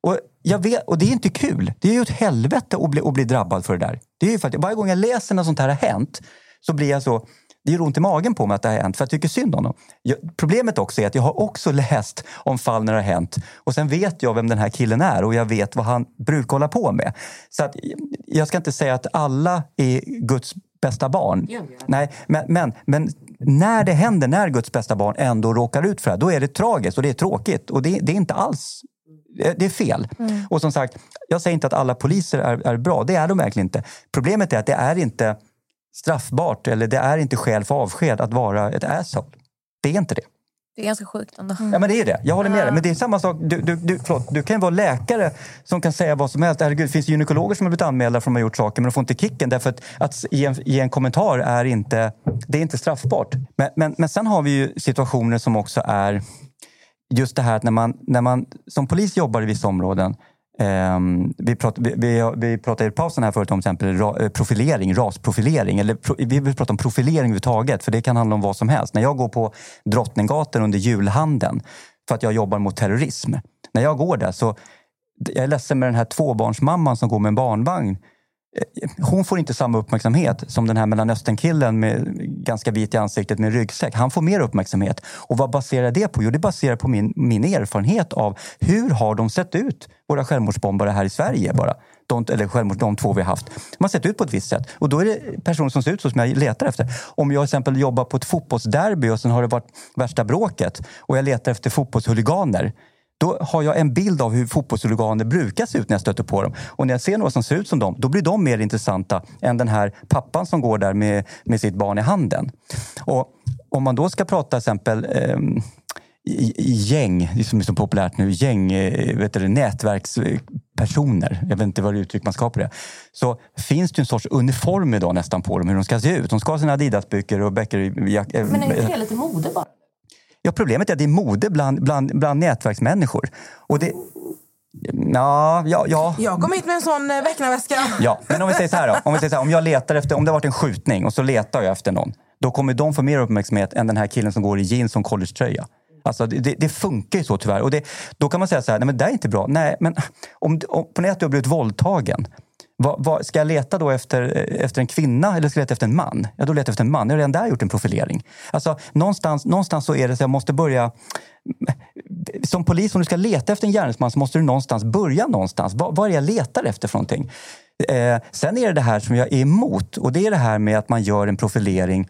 och, jag vet, och det är inte kul. Det är ju ett helvete att bli, att bli drabbad för det där. Det är ju för att varje gång jag läser när sånt här har hänt så blir jag så det gör ont i magen på mig att det har hänt för jag tycker synd om dem. Jag, problemet också är att jag har också läst om fall när det har hänt och sen vet jag vem den här killen är och jag vet vad han brukar hålla på med. Så att, jag ska inte säga att alla är Guds bästa barn. Nej, men, men, men när det händer, när Guds bästa barn ändå råkar ut för det då är det tragiskt och det är tråkigt och det, det är inte alls det är fel. Mm. Och som sagt, jag säger inte att alla poliser är, är bra. Det är de verkligen inte. Problemet är att det är inte straffbart eller det är inte skäl för avsked att vara ett asshole. Det är inte det. Det är ganska sjukt ändå. Ja, men det är det. Jag håller med dig. Men det är samma sak. Du, du, du, förlåt, du kan vara läkare som kan säga vad som helst. Herregud, det finns gynekologer som har blivit anmälda för att de har gjort saker men de får inte kicken därför att, att ge, en, ge en kommentar är inte, det är inte straffbart. Men, men, men sen har vi ju situationer som också är just det här att när man, när man som polis jobbar i vissa områden Um, vi, prat, vi, vi, vi pratade i pausen här förut om till exempel ra, eh, profilering, rasprofilering. Eller pro, vi vill prata om profilering överhuvudtaget för det kan handla om vad som helst. När jag går på Drottninggatan under julhandeln för att jag jobbar mot terrorism. När jag går där så, jag är ledsen med den här tvåbarnsmamman som går med en barnvagn hon får inte samma uppmärksamhet som den här Mellanösternkillen med ganska vit i ansiktet med ryggsäck. Han får mer uppmärksamhet. Och vad baserar det på? Jo, det baserar på min, min erfarenhet av hur har de sett ut, våra självmordsbombare här i Sverige bara. De, eller självmord, de två vi har haft. De har sett ut på ett visst sätt. Och då är det personer som ser ut så som jag letar efter. Om jag till exempel jobbar på ett fotbollsderby och sen har det varit värsta bråket och jag letar efter fotbollshuliganer då har jag en bild av hur fotbollshuliganer brukar se ut när jag stöter på dem. Och när jag ser några som ser ut som dem, då blir de mer intressanta än den här pappan som går där med, med sitt barn i handen. Och om man då ska prata till exempel eh, gäng, det som är så populärt nu, gäng, eh, vet du, nätverkspersoner. Jag vet inte vad uttryck man ska ha på det. Så finns det en sorts uniform idag nästan på dem, hur de ska se ut. De ska ha sina Adidas-byxor och bäcker... Men är inte det lite mode bara? Ja, problemet är att det är mode bland, bland, bland nätverksmänniskor. Och det, Ja, ja, ja. Jag kom hit med en sån eh, väktarväska. Ja, men om vi säger så här då. Om, vi säger så här, om jag letar efter, om det har varit en skjutning och så letar jag efter någon. Då kommer de få mer uppmärksamhet än den här killen som går i jeans och collegetröja. Alltså det, det, funkar ju så tyvärr. Och det, då kan man säga så här, nej men det är inte bra. Nej, men om, om, på nätet har du blivit våldtagen. Vad, vad, ska jag leta då efter, eh, efter en kvinna eller ska jag leta efter en man? Ja, då letar jag efter en man. Jag har redan där gjort en profilering. Alltså, någonstans, någonstans så är det så jag måste börja... Mm, som polis, om du ska leta efter en gärningsman så måste du någonstans börja någonstans. Vad, vad är det jag letar efter för någonting? Eh, sen är det det här som jag är emot och det är det här med att man gör en profilering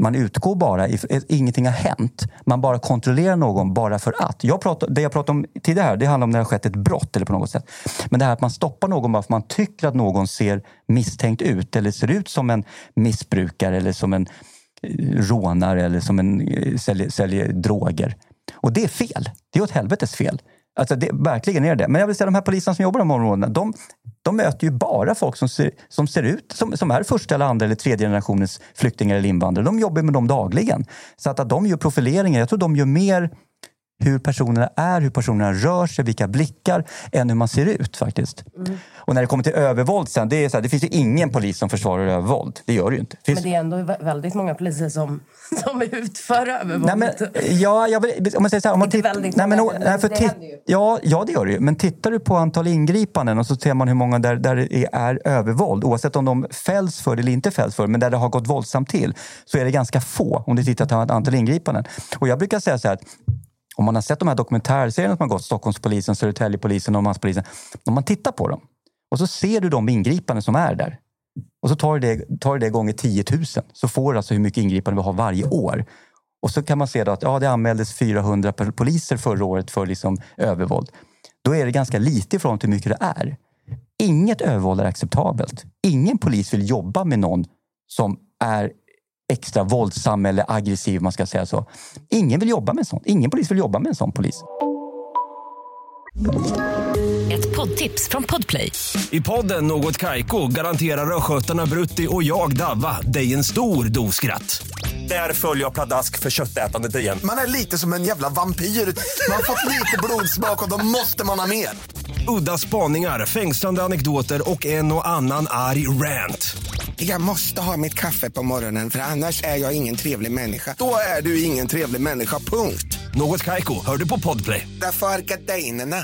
man utgår bara, if, eh, ingenting har hänt. Man bara kontrollerar någon bara för att. Jag pratar, det jag pratade om tidigare här, det handlar om när det har skett ett brott eller på något sätt. Men det här att man stoppar någon bara för att man tycker att någon ser misstänkt ut eller ser ut som en missbrukare eller som en eh, rånare eller som en eh, säljer, säljer droger. Och det är fel. Det är åt helvetes fel. Alltså det, verkligen är det. Men jag vill säga de här poliserna som jobbar i de områdena, de, de möter ju bara folk som ser, som ser ut som, som är första eller andra eller tredje generationens flyktingar eller invandrare. De jobbar med dem dagligen. Så att, att de gör profileringar, jag tror de gör mer hur personerna är, hur personerna rör sig, vilka blickar, än hur man ser ut faktiskt. Mm. Och när det kommer till övervåld sen, det, är så här, det finns ju ingen polis som försvarar övervåld. Det gör det ju inte. Finns... Men det är ändå väldigt många poliser som, som utför övervåld. Nej, men, ja, jag om man säger så här, om man väldigt nej, men, många, nej, för det titt, ju. ja, ja, det gör det ju. Men tittar du på antal ingripanden och så ser man hur många där, där det är, är övervåld, oavsett om de fälls för det eller inte fälls för men där det har gått våldsamt till, så är det ganska få om du tittar på antal ingripanden. Och jag brukar säga så här att om man har sett de här dokumentärserierna som har gått, Stockholmspolisen, Södertäljepolisen och Norrmalmspolisen. Om man tittar på dem och så ser du de ingripanden som är där. Och så tar du det, tar du det gånger 10 000 så får du alltså hur mycket ingripande vi har varje år. Och så kan man se då att ja, det anmäldes 400 poliser förra året för liksom övervåld. Då är det ganska lite ifrån hur mycket det är. Inget övervåld är acceptabelt. Ingen polis vill jobba med någon som är extra våldsam eller aggressiv. man ska säga så. Ingen vill jobba med en sån. Ingen polis vill jobba med en sån polis. Ett poddtips från Podplay. I podden Något Kaiko garanterar östgötarna Brutti och jag, Davva, dig en stor dos skratt. Där följer jag pladask för köttätandet igen. Man är lite som en jävla vampyr. Man har fått lite blodsmak och då måste man ha mer. Udda spaningar, fängslande anekdoter och en och annan arg rant. Jag måste ha mitt kaffe på morgonen för annars är jag ingen trevlig människa. Då är du ingen trevlig människa, punkt. Något Kaiko, hör du på Podplay. Därför är gardinerna.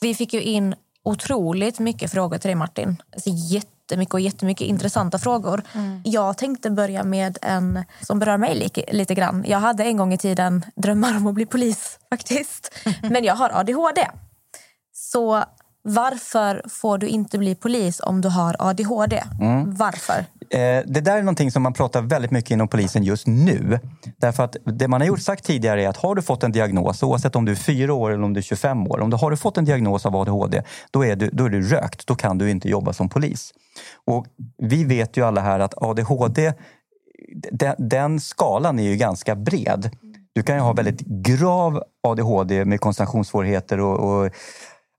Vi fick ju in otroligt mycket frågor till dig, Martin. Alltså jättemycket och jättemycket intressanta frågor. Jag tänkte börja med en som berör mig lite, lite grann. Jag hade en gång i tiden drömmar om att bli polis, faktiskt. Men jag har ADHD. Så varför får du inte bli polis om du har ADHD? Varför? Eh, det där är någonting som man pratar väldigt mycket inom polisen just nu. Därför att det man har gjort sagt tidigare är att har du fått en diagnos, oavsett om du är 4 år eller om du är 25 år, om du har fått en diagnos av ADHD, då är, du, då är du rökt. Då kan du inte jobba som polis. Och vi vet ju alla här att ADHD, den, den skalan är ju ganska bred. Du kan ju ha väldigt grav ADHD med koncentrationssvårigheter och, och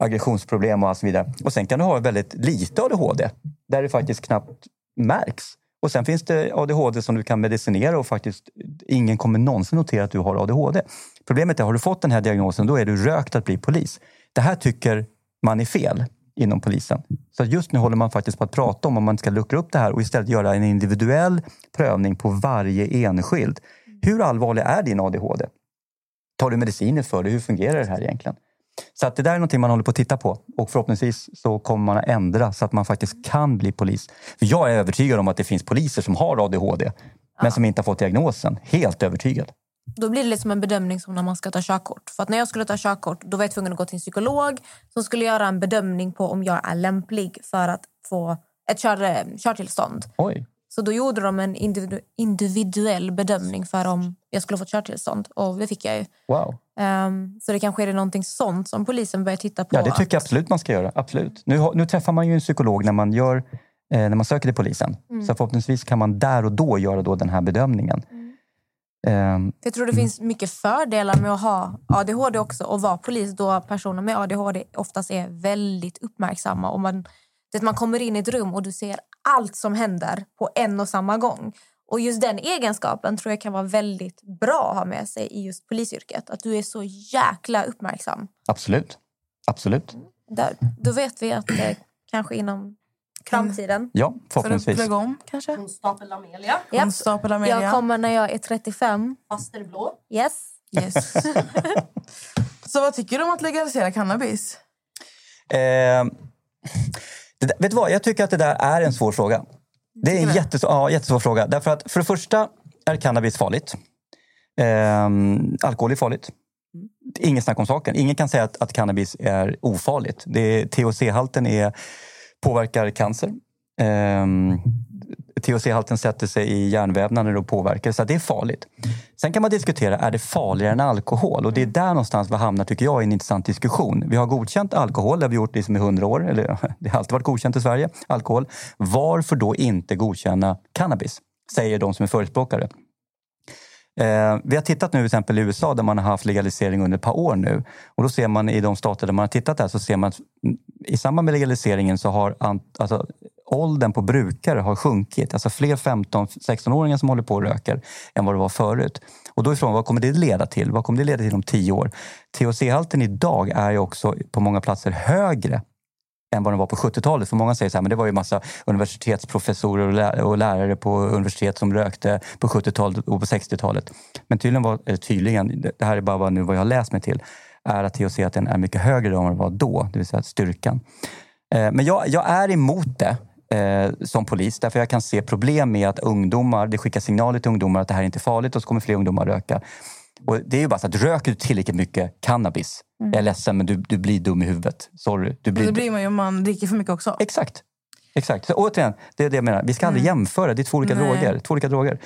aggressionsproblem och så vidare. Och sen kan du ha väldigt lite ADHD där det faktiskt knappt märks. Och sen finns det ADHD som du kan medicinera och faktiskt ingen kommer någonsin notera att du har ADHD. Problemet är, har du fått den här diagnosen, då är du rökt att bli polis. Det här tycker man är fel inom polisen. Så just nu håller man faktiskt på att prata om om man ska luckra upp det här och istället göra en individuell prövning på varje enskild. Hur allvarlig är din ADHD? Tar du mediciner för det? Hur fungerar det här egentligen? Så att det där är någonting man håller på att titta på och förhoppningsvis så kommer man att ändra så att man faktiskt kan bli polis. För jag är övertygad om att det finns poliser som har ADHD men som inte har fått diagnosen. Helt övertygad. Då blir det lite som en bedömning som när man ska ta körkort. För att när jag skulle ta körkort då var jag tvungen att gå till en psykolog som skulle göra en bedömning på om jag är lämplig för att få ett kör, körtillstånd. Oj. Så då gjorde de en individu- individuell bedömning för om jag skulle få körtillstånd. Och det fick jag ju. Wow. Ehm, så det kanske är det någonting sånt som polisen börjar titta på. Ja, det tycker jag att- absolut man ska göra. Absolut. Nu, nu träffar man ju en psykolog när man, gör, eh, när man söker till polisen. Mm. Så förhoppningsvis kan man där och då göra då den här bedömningen. Ehm, För Jag tror det finns mycket fördelar med att ha ADHD också och vara polis då personer med ADHD oftast är väldigt uppmärksamma. Och man, det man kommer in i ett rum och du ser allt som händer på en och samma gång. Och just den egenskapen tror jag kan vara väldigt bra att ha med sig i just polisyrket. Att du är så jäkla uppmärksam. absolut. Absolut. Där, då vet vi att det kanske inom framtiden. Ja, För att förhoppningsvis. plugga om kanske? Konstapel Amelia. Japp. Konstapel Amelia. Jag kommer när jag är 35. Fasterblå. Yes. Yes. Så vad tycker du om att legalisera cannabis? Eh, det vet du vad? Jag tycker att det där är en svår fråga. Det är en jättesvår, ja, jättesvår fråga. Därför att för det första är cannabis farligt. Eh, alkohol är farligt. Ingen snack om saken. Ingen kan säga att, att cannabis är ofarligt. THC-halten är, påverkar cancer. Eh, THC-halten sätter sig i hjärnvävnaden och påverkar, så att det är farligt. Sen kan man diskutera, är det farligare än alkohol? Och det är där någonstans vi hamnar, tycker jag, i en intressant diskussion. Vi har godkänt alkohol, det har vi gjort liksom i hundra år, eller det har alltid varit godkänt i Sverige, alkohol. Varför då inte godkänna cannabis? Säger de som är förespråkare. Eh, vi har tittat nu till exempel i USA där man har haft legalisering under ett par år nu. Och då ser man i de stater där man har tittat där så ser man att i samband med legaliseringen så har ant, alltså, åldern på brukare har sjunkit. Alltså fler 15-16-åringar som håller på och röker än vad det var förut. Och då är frågan, vad kommer det leda till? Vad kommer det leda till om tio år? THC-halten idag är ju också på många platser högre än vad den var på 70-talet. För många säger så här, men det var ju massa universitetsprofessorer och, lä- och lärare på universitet som rökte på 70-talet och på 60-talet. Men tydligen var, eller tydligen, det här är bara vad, nu vad jag har läst mig till, är att THC att den är mycket högre än vad den var då, det vill säga styrkan. Eh, men jag, jag är emot det eh, som polis därför jag kan se problem med att ungdomar, det skickar signaler till ungdomar att det här inte är farligt och så kommer fler ungdomar röka. Och det är ju bara så att röker du tillräckligt mycket cannabis, jag är ledsen men du, du blir dum i huvudet. Sorry. Du blir Det blir man ju om man dricker för mycket också. Exakt. Exakt. Så återigen, det är det jag menar. Vi ska aldrig jämföra. Det är två olika, Nej. droger, två olika droger.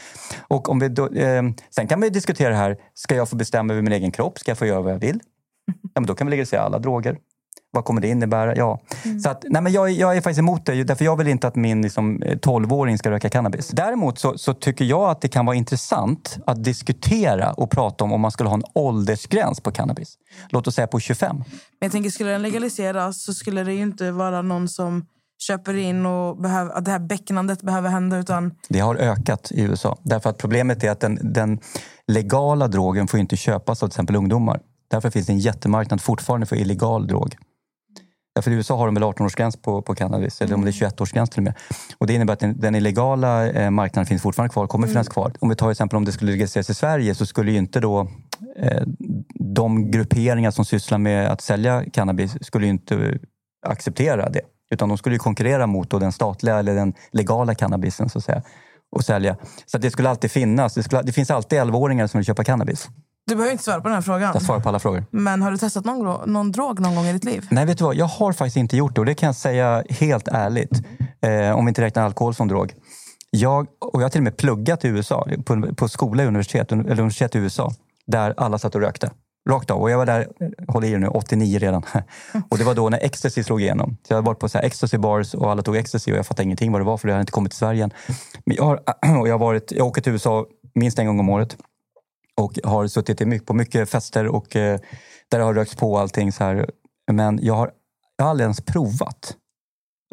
Och om vi då, eh, sen kan vi diskutera det här. Ska jag få bestämma över min egen kropp? Ska jag få göra vad jag vill? Ja, men då kan vi legalisera alla droger. Vad kommer det innebära? Ja. Så att, nej, men jag, jag är faktiskt emot det. Därför jag vill inte att min liksom, eh, 12-åring ska röka cannabis. Däremot så, så tycker jag att det kan vara intressant att diskutera och prata om om man skulle ha en åldersgräns på cannabis. Låt oss säga på 25. Men jag tänker, skulle den legaliseras så skulle det ju inte vara någon som köper in och behöver, att det här bäcknandet behöver hända. Utan Det har ökat i USA. Därför att problemet är att den, den legala drogen får inte köpas av till exempel ungdomar. Därför finns det en jättemarknad fortfarande för illegal drog. Därför i USA har de väl 18-årsgräns på, på cannabis, eller om det är 21-årsgräns till och med. Och det innebär att den, den illegala eh, marknaden finns fortfarande kvar, kommer finnas kvar. Om vi tar exempel om det skulle legaliseras i Sverige så skulle ju inte då eh, de grupperingar som sysslar med att sälja cannabis skulle ju inte acceptera det. Utan de skulle ju konkurrera mot då den statliga eller den legala cannabisen så att säga. Och sälja. Så att det skulle alltid finnas. Det, skulle, det finns alltid 11-åringar som vill köpa cannabis. Du behöver inte svara på den här frågan. Jag svarar på alla frågor. Men har du testat någon, någon drog någon gång i ditt liv? Nej, vet du vad? Jag har faktiskt inte gjort det och det kan jag säga helt ärligt. Eh, om vi inte räknar alkohol som drog. Jag, och jag har till och med pluggat i USA, på, på skola i universitet, eller universitet i USA, där alla satt och rökte. Rakt av. Och jag var där, håll i er nu, 89 redan. Och det var då när ecstasy slog igenom. Så jag har varit på så här ecstasy bars och alla tog ecstasy och jag fattade ingenting vad det var för det hade inte kommit till Sverige än. Men jag, har, och jag, har varit, jag åker till USA minst en gång om året och har suttit på mycket fester och eh, där har rökts på allting så här. Men jag har, jag har aldrig ens provat.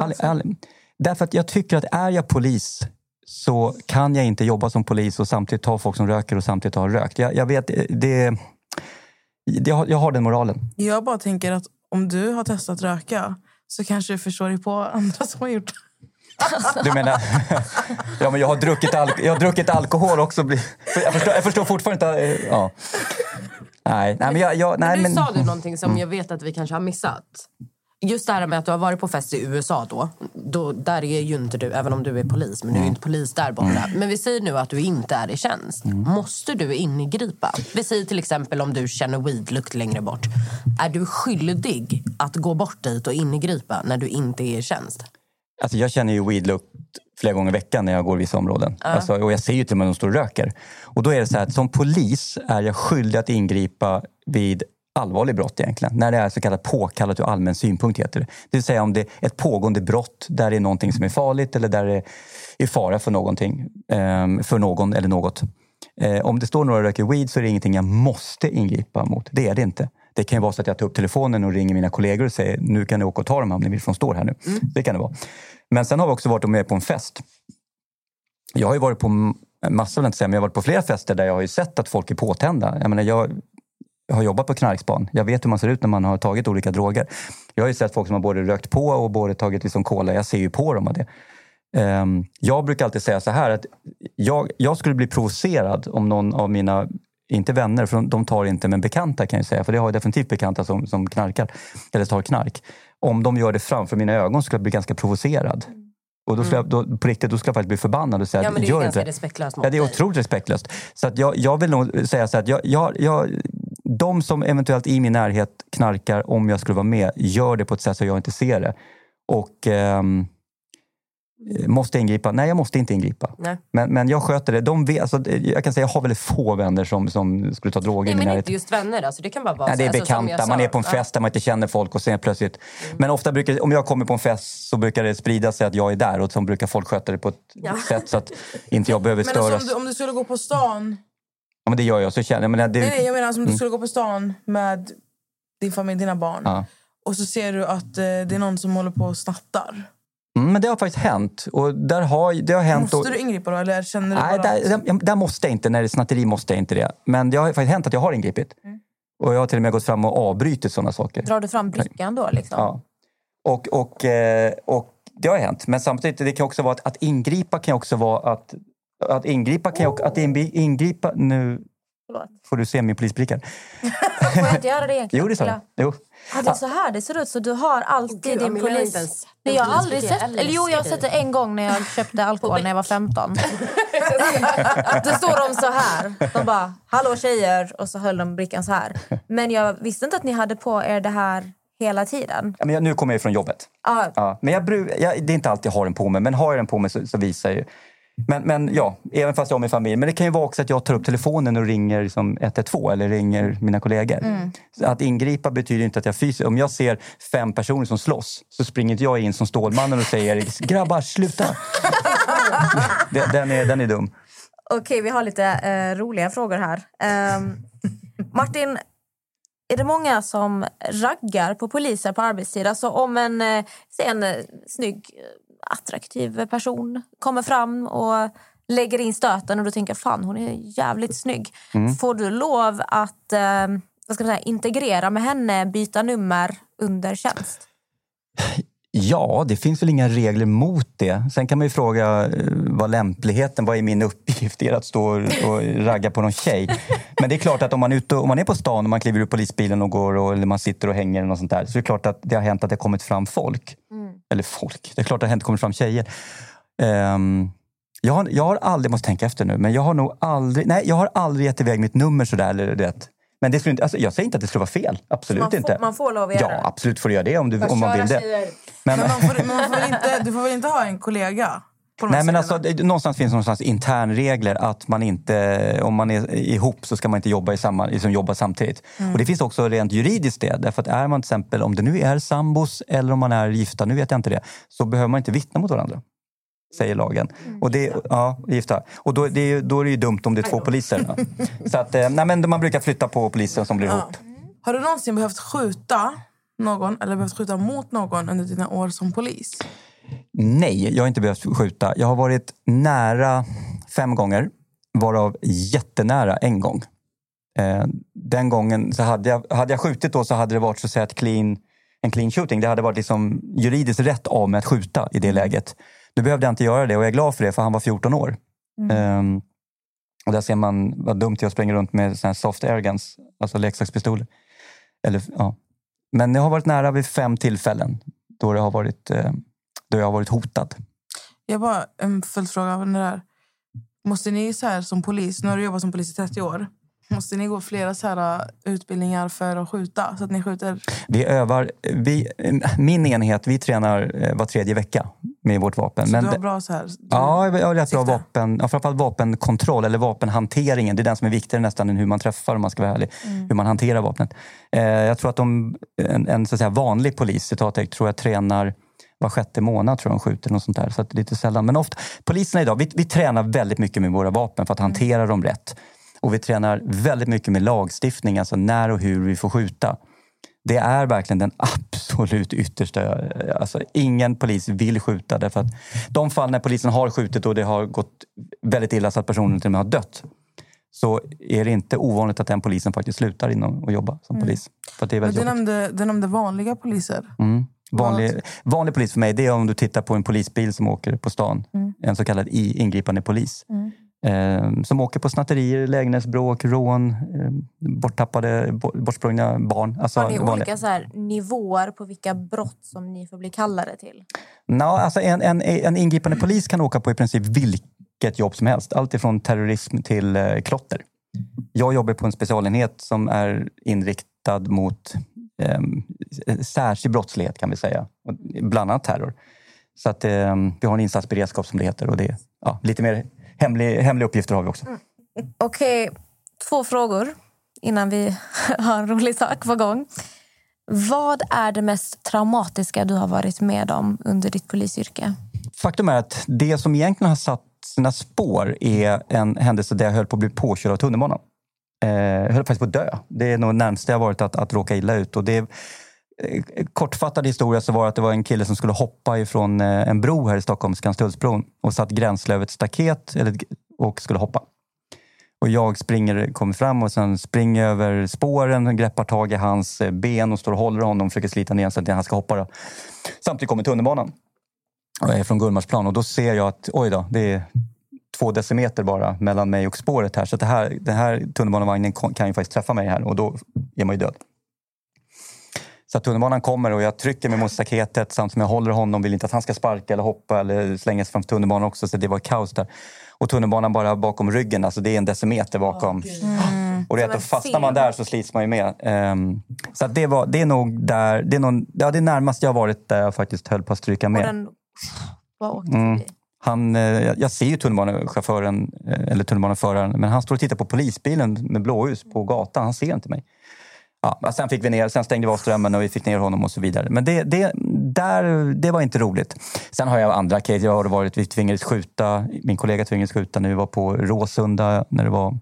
Aldrig, aldrig. Därför att jag tycker att är jag polis så kan jag inte jobba som polis och samtidigt ta folk som röker och samtidigt ha rökt. Jag, jag vet, eh, det, det, jag, har- jag har den moralen. Jag bara tänker att om du har testat röka så kanske du förstår dig på andra som har gjort det. Du menar... ja, men jag har druckit, al- jag har druckit alkohol också. Jag förstår, jag förstår fortfarande inte... eh, Ja. Nej, nej, men jag... jag nej, nu men, sa du någonting som jag vet att vi kanske har missat. Just det här med att du har varit på fest i USA då. då där är ju inte du, även om du är polis. Men du är ju inte polis där borta. Men vi säger nu att du inte är i tjänst. Måste du ingripa? Vi säger till exempel om du känner weedlukt längre bort. Är du skyldig att gå bort dit och ingripa när du inte är i tjänst? Alltså jag känner ju weedlukt flera gånger i veckan när jag går i vissa områden. Alltså, och jag ser ju till och med att de står och röker. Och då är det så här att som polis är jag skyldig att ingripa vid allvarlig brott egentligen. När det är så kallat påkallat ur allmän synpunkt heter det. Det vill säga om det är ett pågående brott där det är någonting som är farligt eller där det är fara för någonting. ehm, för någon eller något. Eh, om det står några röker weed så är det ingenting jag måste ingripa mot. Det är det inte. Det kan ju vara så att jag tar upp telefonen och ringer mina kollegor och säger nu kan ni åka och ta dem om ni vill, de står här nu. Det kan det vara. Men sen har vi också varit med på en fest. Jag har ju varit på massor, vill jag inte säga, men jag har varit på flera fester där jag har ju sett att folk är påtända. Jag, menar, jag, jag har jobbat på knarkspan. Jag vet hur man ser ut när man har tagit olika droger. Jag har ju sett folk som har både rökt på och både tagit liksom cola. Jag ser ju på dem av det. Ehm, jag brukar alltid säga så här att jag, jag skulle bli provocerad om någon av mina, inte vänner, för de, tar inte, men bekanta kan jag säga, för det har jag definitivt bekanta som, som knarkar, eller tar knark. Om de gör det framför mina ögon skulle jag bli ganska provocerad. Och då skulle jag, då, på riktigt, då skulle jag faktiskt bli förbannad och säga Ja, men det är gör ganska inte. respektlöst mot Ja, det är otroligt respektlöst. Så att jag, jag vill nog säga så att jag, jag, jag, de som eventuellt i min närhet knarkar, om jag skulle vara med, gör det på ett sätt så jag inte ser det. Och ehm, måste jag ingripa? Nej, jag måste inte ingripa. Nej. Men, men jag sköter det. De vet, alltså, jag kan säga jag har väldigt få vänner som, som skulle ta droger Nej, men närhet. inte just vänner. Alltså, det kan bara vara Nej, det är så- alltså, bekanta. Man är på en Ja. Mm. fest där man inte känner folk och sen plötsligt... Men ofta brukar, om jag kommer på en fest så brukar det sprida sig att jag är där och så brukar folk sköta det på ett sätt så att inte jag behöver Men alltså, störas. om, du, om du skulle gå på stan... Ja, men det gör jag. Så känner, jag, men det, Nej, nej, jag menar alltså, om du Mm. skulle gå på stan med din familj, dina barn. Ja. Och så ser du att eh, det är någon som håller på och snattar. Mm, men det har faktiskt hänt. Och där har, det har hänt Måste och, du ingripa då? Eller känner du Nej, att... där, där, där måste jag inte. När det är snatteri måste jag inte det. Men det har faktiskt hänt att jag har ingripit. Mm. Och jag har till och med gått fram och avbrutit sådana saker. Drar du fram brickan då? Liksom? Ja. Och, och, eh, och det har hänt. Men samtidigt, det kan också vara att, att ingripa kan också vara att... Att ingripa kan ju, att ingri- ingripa... Nu Förlåt. får du se min polisbricka. Får jag inte göra det egentligen? Jo, det sa jag. Jo. Ja, det är så här det ser ut. Så du har alltid Gud, din polis... sett Nej, jag har aldrig sett... Jag Eller jo, jag har sett det en gång när jag köpte alkohol när jag var 15. Då står de så här. De bara, hallå tjejer. Och så höll de brickan så här. Men jag visste inte att ni hade på er det här hela tiden. Ja, men jag, nu kommer jag från jobbet. Ja, Ja, men jag, bru- jag, det är inte alltid jag har den på mig, men har jag den på mig så, så visar jag ju. Men, men ja, även fast jag har min familj. Men det kan ju vara också att jag tar upp telefonen och ringer liksom 112 eller ringer mina kollegor. Mm. Att ingripa betyder inte att jag fysiskt... Om jag ser fem personer som slåss så springer inte jag in som Stålmannen och säger grabbar sluta. den, är, den är dum. Okej, vi har lite eh, roliga frågor här. Ehm, Martin, är det många som raggar på poliser på arbetstid? Alltså om en, eh, säg en eh, snygg, eh, attraktiv person kommer fram och lägger in stöten och du tänker fan hon är jävligt snygg. Mm. Får du lov att eh, vad ska man säga, integrera med henne, byta nummer under tjänst? Ja, det finns väl inga regler mot det. Sen kan man ju fråga eh, vad lämpligheten, vad är min uppgift? Är att stå och ragga på någon tjej? Men det är klart att om man är, ute, om man är på stan och man kliver ur polisbilen och går och, eller man sitter och hänger eller något sånt där, så är det klart att det har hänt att det har kommit fram folk. Eller folk, det är klart att det har hänt kommit fram tjejer. Ehm, jag, har, jag har aldrig, måste tänka efter nu, men jag har nog aldrig, nej jag har aldrig gett iväg mitt nummer sådär. Eller, det. Men det skulle inte, alltså, jag säger inte att det skulle vara fel. Absolut man, inte. Får, man får lov att göra Ja, det. absolut får du göra det om, du, om man vill det. Men, Men man får, man får inte, du får väl inte ha en kollega? Nej, men alltså, det, någonstans finns någonstans internregler att man inte, om man är ihop så ska man inte jobba, i samma, liksom jobba samtidigt. Mm. Och det finns också rent juridiskt det. Därför att är man till exempel, om det nu är sambos eller om man är gifta, nu vet jag inte det, så behöver man inte vittna mot varandra. Säger lagen. Och det, ja, gifta. Och då, det, då är det ju dumt om det är två poliser. Ja. Så att, eh, nej, men man brukar flytta på polisen som blir ihop. Har du någonsin behövt skjuta någon eller behövt skjuta mot någon under dina år som polis? Nej, jag har inte behövt skjuta. Jag har varit nära fem gånger, varav jättenära en gång. Eh, den gången så hade jag, hade jag skjutit då så hade det varit så att säga ett clean, en clean shooting. Det hade varit liksom juridiskt rätt av mig att skjuta i det läget. Nu behövde jag inte göra det och jag är glad för det för han var 14 år. Ehm, och där ser man vad dumt jag springer runt med här soft airguns, alltså leksakspistoler. Eller, ja. Men jag har varit nära vid fem tillfällen då, det har varit, eh, då jag har varit hotad. Jag bara en följdfråga av det där. Måste ni så här som polis, nu har du jobbat som polis i 30 år. Måste ni gå flera så här uh, utbildningar för att skjuta? Så att ni skjuter... Vi övar, vi, min enhet, vi tränar eh, var tredje vecka med vårt vapen. Så Men du har bra så här... Ja, jag har rätt bra vapen. Ja, framförallt vapenkontroll eller vapenhanteringen. Det är den som är viktigare nästan än hur man träffar om man ska vara ärlig. Hur man hanterar vapnet. Eh, jag tror att de, en, en så att säga, vanlig polis, citattecken, tror jag tränar var sjätte månad tror jag de skjuter. Något sånt där. Så lite sällan. Men ofta, poliserna idag, vi, vi tränar väldigt mycket med våra vapen för att hantera dem rätt. Och vi tränar väldigt mycket med lagstiftning, alltså när och hur vi får skjuta. Det är verkligen den absolut yttersta... Alltså, ingen polis vill skjuta. Därför att de fall när polisen har skjutit och det har gått väldigt illa så att personen till och med har dött så är det inte ovanligt att den polisen faktiskt slutar inom att jobba som polis. För det är väldigt du, jobbigt. nämnde, du nämnde vanliga poliser. Mm. Vanlig, vanlig polis för mig det är om du tittar på en polisbil som åker på stan. En så kallad ingripande polis. Eh, som åker på snatterier, lägenhetsbråk, rån, eh, borttappade, bo- bortsprungna barn. Alltså, Har ni vanliga- olika så här, nivåer på vilka brott som ni får bli kallade till? Nå, alltså en, en, en ingripande polis kan åka på i princip vilket jobb som helst. Allt ifrån terrorism till eh, klotter. Jag jobbar på en specialenhet som är inriktad mot eh, särskild brottslighet kan vi säga. Bland annat terror. Så att, eh, vi har en insatsberedskap som det heter. Och det är ja, lite mer hemlig, hemliga uppgifter har vi också. Okej, två frågor innan vi har en rolig sak på gång. Vad är det mest traumatiska du har varit med om under ditt polisyrke? Faktum är att det som egentligen har satt sina spår är en händelse där jag höll på att bli påkörd av tunnelbanan. Eh, jag höll faktiskt på att dö. Det är nog närmast jag varit att, att råka illa ut. Och det, Eh, eh, kortfattad historia så var det att det var en kille som skulle hoppa ifrån eh, en bro här i Stockholm, Skanstullsbron, och satt gränsle över ett staket och skulle hoppa. Och jag springer, kommer fram och sen springer jag över spåren greppar tag i hans ben och står och håller honom och försöker slita ner så att han ska hoppa. Då. Samtidigt kommer tunnelbanan. Och jag är från Gullmarsplan och då ser jag att oj då, det är två decimeter bara mellan mig och spåret här. Så att det här, den här tunnelbanevagnen kan ju faktiskt träffa mig här och då är man ju död. Så att tunnelbanan kommer och jag trycker mig mot staketet samtidigt som jag håller honom. Vill inte att han ska sparka eller hoppa eller slänga sig framför tunnelbanan också. Så det var kaos där. Och tunnelbanan bara bakom ryggen, alltså det är en decimeter bakom. Och det, en fastnar man där så slits man ju med. Ehm, så att det, var, det är nog där, det är, nog, ja, det är närmast jag har varit där jag faktiskt höll på att stryka med. den Mm. Han, eh, jag jag ser ju tunnelbanechauffören, eh, eller tunnelbaneföraren, men han står och tittar på polisbilen med blåljus på gatan. Han ser inte mig. Ja, sen fick vi ner, sen stängde vi av strömmen och vi fick ner honom och så vidare. Men det, det, där, det var inte roligt. Sen har jag andra case. Jag har varit, vi tvingades skjuta, min kollega tvingades skjuta när vi var på Råsunda när det var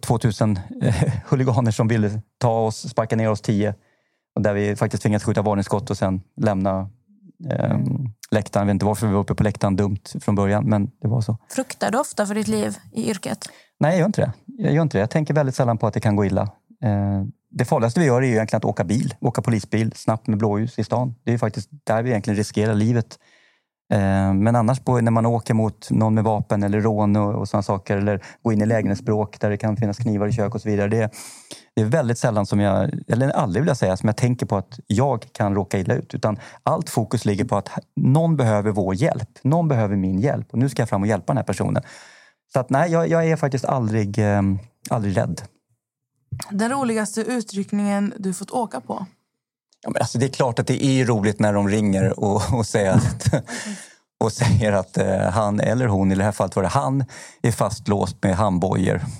2000 eh, huliganer som ville ta oss, sparka ner oss tio. Och där vi faktiskt tvingades skjuta varningsskott och sen lämna eh, läktaren. Jag vet inte varför vi var uppe på läktaren dumt från början, men det var så. Fruktar du ofta för ditt liv i yrket? Nej, jag gör inte det. Jag, gör inte det. jag tänker väldigt sällan på att det kan gå illa. Eh, det farligaste vi gör är ju egentligen att åka bil, åka polisbil snabbt med blåljus i stan. Det är ju faktiskt där vi egentligen riskerar livet. Eh, men annars på, när man åker mot någon med vapen eller rån och, och sådana saker eller går in i lägenhetsbråk där det kan finnas knivar i kök och så vidare. Det, det är väldigt sällan som jag, eller aldrig vill jag säga, som jag tänker på att jag kan råka illa ut. Utan allt fokus ligger på att någon behöver vår hjälp. Någon behöver min hjälp och nu ska jag fram och hjälpa den här personen. Så att nej, jag, jag är faktiskt aldrig, eh, aldrig rädd. Den roligaste utryckningen du fått åka på? Ja, men alltså det är klart att det är roligt när de ringer och, och säger att, och säger att eh, han eller hon, i det här fallet var det han, är fastlåst med handbojor.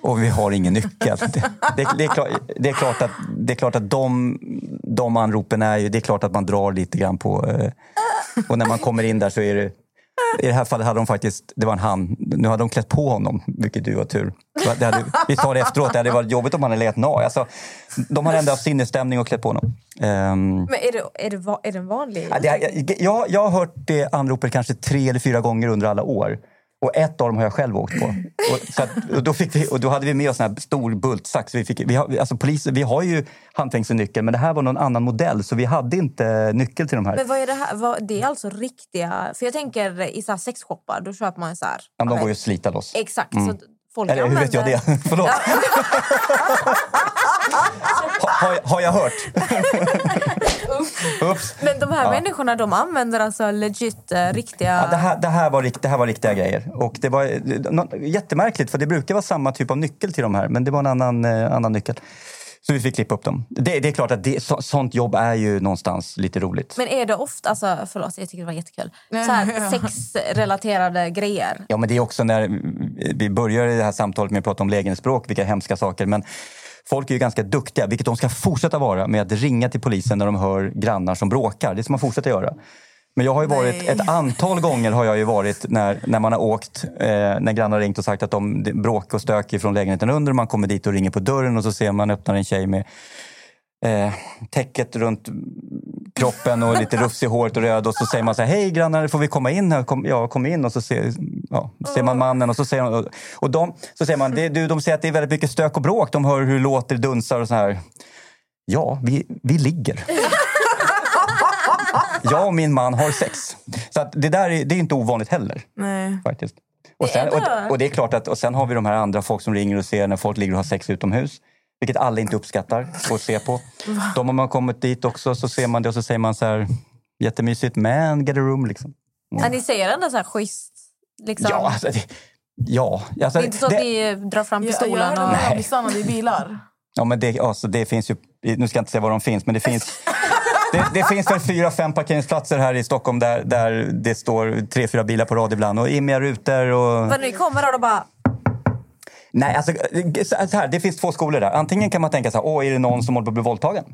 Och vi har ingen nyckel. Det, det, det, är, klart, det, är, klart att, det är klart att de, de anropen är ju... Det är klart att man drar lite grann på... Eh, och när man kommer in där så är det... I det här fallet hade de faktiskt... Det var en han. Nu hade de klätt på honom, vilket du var tur. Det hade, vi sa det efteråt, det hade varit jobbigt om han hade legat naken. Alltså, de hade ändå haft sinnesstämning och klätt på honom. Ehm, Men är det, är det, är det en vanlig... Ja, det, jag, jag, jag har hört det anropet kanske tre eller fyra gånger under alla år. Och ett av dem har jag själv åkt på. Och, så att, och, då, fick vi, och då hade vi med oss en stor bultsax. Vi, fick, vi, har, alltså polisen, vi har ju handfängselnyckel, men det här var någon annan modell så vi hade inte nyckel till de här. Men vad är det här? Vad, det är alltså riktiga... För jag tänker i så här sexshoppar, då köper man ju så här... Ja, de går ju att slita loss. Exakt. Mm. Så folk Eller hur vet jag det? Förlåt. ha, har, har jag hört? Ups. Men de här Ja. människorna de använder alltså legit eh, riktiga... Ja, det, här, det, här var, rikt- det här var riktiga grejer. Och det var eh, nå- jättemärkligt, för det brukar vara samma typ av nyckel till de här, men det var en annan, eh, annan nyckel. Så vi fick klippa upp dem. Det, det är klart att det, så, sånt jobb är ju någonstans lite roligt. Men är det ofta... Alltså, förlåt, jag tycker det var jättekul. Så här, sexrelaterade grejer. Ja, men det är också när vi börjar i det här samtalet med att prata om lägenhetsbråk, vilka hemska saker. Men folk är ju ganska duktiga, vilket de ska fortsätta vara, med att ringa till polisen när de hör grannar som bråkar. Det ska man fortsätta göra. Men jag har ju varit, Nej. ett antal gånger har jag ju varit när, när man har åkt, eh, när grannar ringt och sagt att de det är bråk och stök från lägenheten under. Man kommer dit och ringer på dörren och så ser man öppnar en tjej med eh, täcket runt kroppen och lite rufs i håret och röd och så säger man så här, hej grannar, får vi komma in? här?" Kom, ja, kom in och så ser, ja, ser man mannen och så säger och, och de, så säger man, det, du, de säger att det är väldigt mycket stök och bråk. De hör hur låter, dunsar och så här. Ja, vi, vi ligger. Jag och min man har sex. Så det där är, det är inte ovanligt heller. Nej. faktiskt. Och, sen, och, och det är klart att och sen har vi de här andra folk som ringer och ser när folk ligger och har sex utomhus. Vilket alla inte uppskattar att se på. De har man kommit dit också så ser man det och så säger man så här jättemysigt man get a room liksom. Ja, ni säger ändå så här schysst. Liksom. Ja, alltså det, ja, alltså, det är inte så att ni drar fram Jag, jag pistolen hörde och... blir stannade i bilar. ja, men det, alltså, det finns ju, nu ska jag inte säga var de finns, men det finns det, det finns väl fyra, fem parkeringsplatser här i Stockholm där, där det står tre, fyra bilar på rad ibland och immiga rutor och... För ni kommer och då bara... Nej, alltså, så här, det finns två skolor där. Antingen kan man tänka så här, åh, är det någon som håller på att bli våldtagen?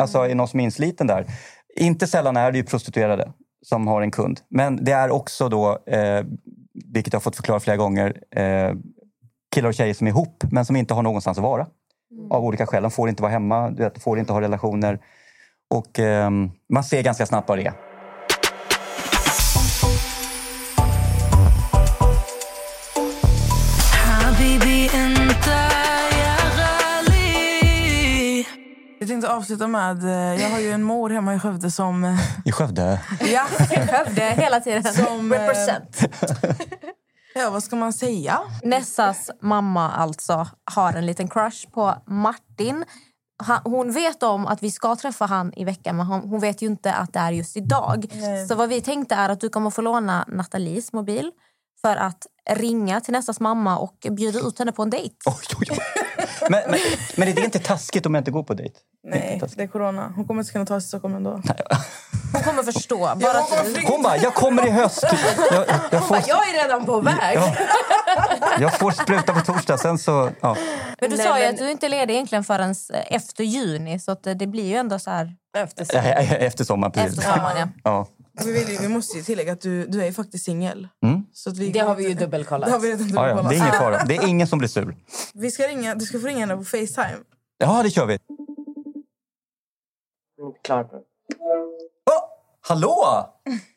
Alltså, är det någon som är insliten där? Inte sällan är det ju prostituerade som har en kund. Men det är också då, eh, vilket jag har fått förklara flera gånger, eh, killar och tjejer som är ihop men som inte har någonstans att vara. Av olika skäl. De får inte vara hemma, du vet, får inte ha relationer. Och eh, man ser ganska snabbt vad det är. Jag tänkte avsluta med... eh, Jag har ju en mor hemma i Skövde som... eh, I Skövde. Ja, Skövde hela tiden. Som, eh, Represent. ja vad ska man säga? Nessas mamma alltså har en liten crush på Martin. Hon vet om att vi ska träffa han i veckan men hon, vet ju inte att det är just idag. Så vad vi tänkte är att du kommer få låna Nathalies mobil. För att ringa till nästas mamma och bjuda ut henne på en dejt. Men, men, men är det inte taskigt om jag inte går på dejt? Nej, det är corona. Hon kommer inte kunna ta sig till Stockholm ändå. Hon kommer förstå. Bara att, Hon bara, jag kommer i höst. Jag, jag, får, Jag är redan på väg. Ja. jag får spruta på torsdag, sen så... Ja. men du Nej, sa ju men- att du inte är ledig egentligen förrän eh, efter juni. Så att eh, det blir ju ändå så här Efter Efter sommaren, precis. efter sommaren. Ja. Ja. Vi, vill, ju- vi måste ju tillägga att du, du är ju faktiskt singel. Mm. Så att vi, Det har vi ju dubbelkollat. Det har vi redan Ja, ja, dubbelkollat. det är ingen fara. Det är ingen som blir sur. Vi ska ringa, du ska få ringa henne på Facetime. Ja, det kör vi. Klar. Oh, hallå!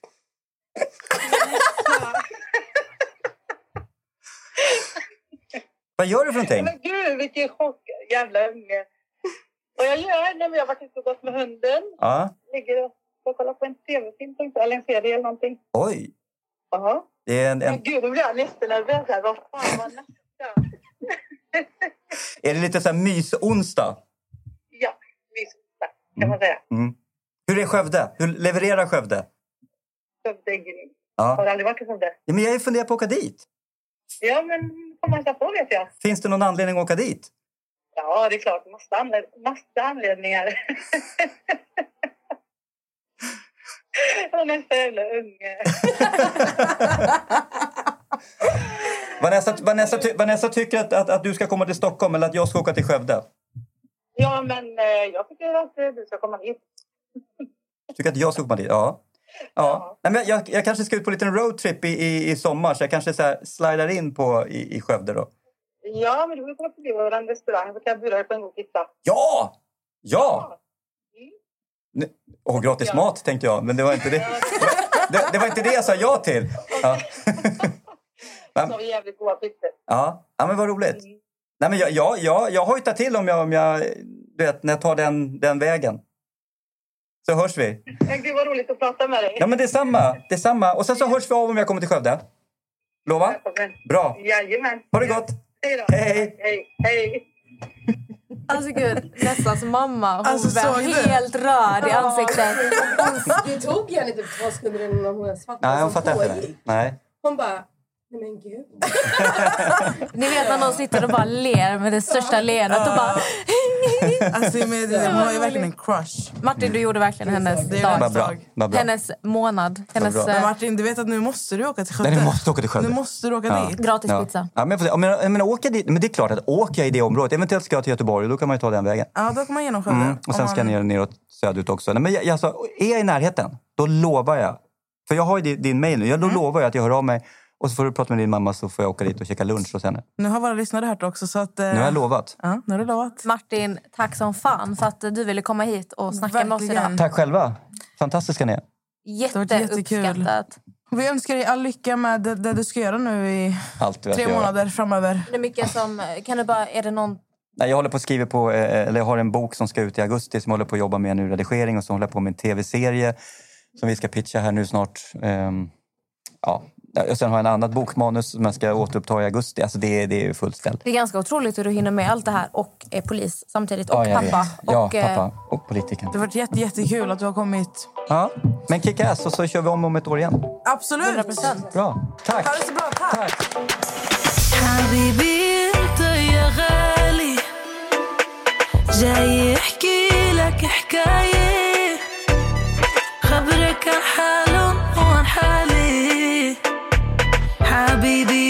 Vad gör du för någonting? Men gud, vilken chock! Jävla unge. Vad jag gör när vi har varit ute och gått med hunden. Ja. Ligger och och kollar på en tv-film, eller en serie eller någonting. Oj. Jaha. Det är, en, en, gud, då blir jag jättenervös. här. Vad fan var nästa? är det lite så här mys-onsdag? Ja, visst. Kan man säga. Mm. Hur är Skövde? Hur levererar Skövde? Skövde är grym. Har Ja. aldrig varit i Skövde. ja men jag funderar på att åka dit. Ja, men får man hälsa på vet jag. Finns det någon anledning att åka dit? Ja, det är klart. Massa, anled massa anledningar. Han är så jävla unge. Vanessa, Vanessa, Vanessa tycker att, att, att du ska komma till Stockholm eller att jag ska åka till Skövde. Ja, men eh, jag tycker att eh, du ska komma hit. Tycker att jag ska komma dit? Ja. ja. Nej, men jag, jag kanske ska ut på en liten roadtrip i, i, i sommar så jag kanske så här slidar in på, i, i Skövde då. Ja, men du får komma förbi vår restaurang så kan jag bjuda dig på en god pizza. Ja! Ja! Ne- Och gratis Ja. mat tänkte jag, men det var inte det. Det, det var inte det jag sa ja till. Ja, ja. ja men vad roligt. Nej, men jag, jag, jag, jag hojtar till om jag, om jag, du vet, när jag tar den, den vägen. Så hörs vi. Gud vad roligt att prata med dig. Ja, men detsamma. detsamma. Och sen så hörs vi av om jag kommer till Skövde. Lova? Bra. Jajamän. Ha det gott. Hej då. Hej. Hej. Hej. Alltså gud, nästans mamma. Hon Alltså, var helt röd i ansiktet. Det tog henne typ två sekunder innan hon ens fattade Nej, hon fattar inte det. Nej. Hon bara, nej men gud. Ni vet när någon sitter och bara ler med det största leendet och bara... Alltså, med, det, hon har ju verkligen en crush. Martin, du gjorde verkligen hennes dag. Bra. Bra. Hennes månad. Hennes bra. Men eh, Martin, du vet att nu måste du åka till Skövde. Nej, du måste åka till Skövde. Nu måste du åka Ja. dit. gratis Ja. pizza. Ja, men, jag. Om jag, menar, åker dit, men det är klart att åker jag i det området, eventuellt ska jag till Göteborg, då kan man ju ta den vägen. Ja, då kommer man genom Skövde. Mm. Och sen Om ska jag man- ner neråt söderut också. Nej, men jag, alltså, är jag i närheten, då lovar jag. För jag har ju din, din mail nu. Jag, då lovar jag att jag hör av mig. Och så får du prata med din mamma så får jag åka dit och käka lunch hos henne. Nu har våra lyssnare hört också. Så att, eh, Nu har jag lovat. Ja, nu har du lovat. Martin, tack som fan för att du ville komma hit och snacka med oss Verkligen. idag. Tack själva. Fantastiska ni är. Jätteuppskattat. Vi önskar dig all lycka med det, det du ska göra nu i tre månader framöver. Det är mycket som... Kan du bara... Är det någon... Nej, jag håller på att skriva på, eh, eller jag har en bok som ska ut i augusti som jag håller på att jobba med nu, redigering. Och så håller jag på med en tv-serie som vi ska pitcha här nu snart. Ehm, ja Och sen har jag en annat bokmanus som jag ska återuppta i augusti. Alltså det, är- det är fullt ställ. Det är ganska otroligt hur du hinner med allt det här och är polis samtidigt. Och Ja, jag pappa. vet. Ja, och, eh, pappa och politikern. Det har varit jätte, jättekul att du har kommit. Ja, men kick ass och så kör vi om om ett år igen. Absolut! 100%. Bra. Tack. Ha det så bra. Tack! حبيبي انت يا غالي جاي احكي لك حكاية حبيبي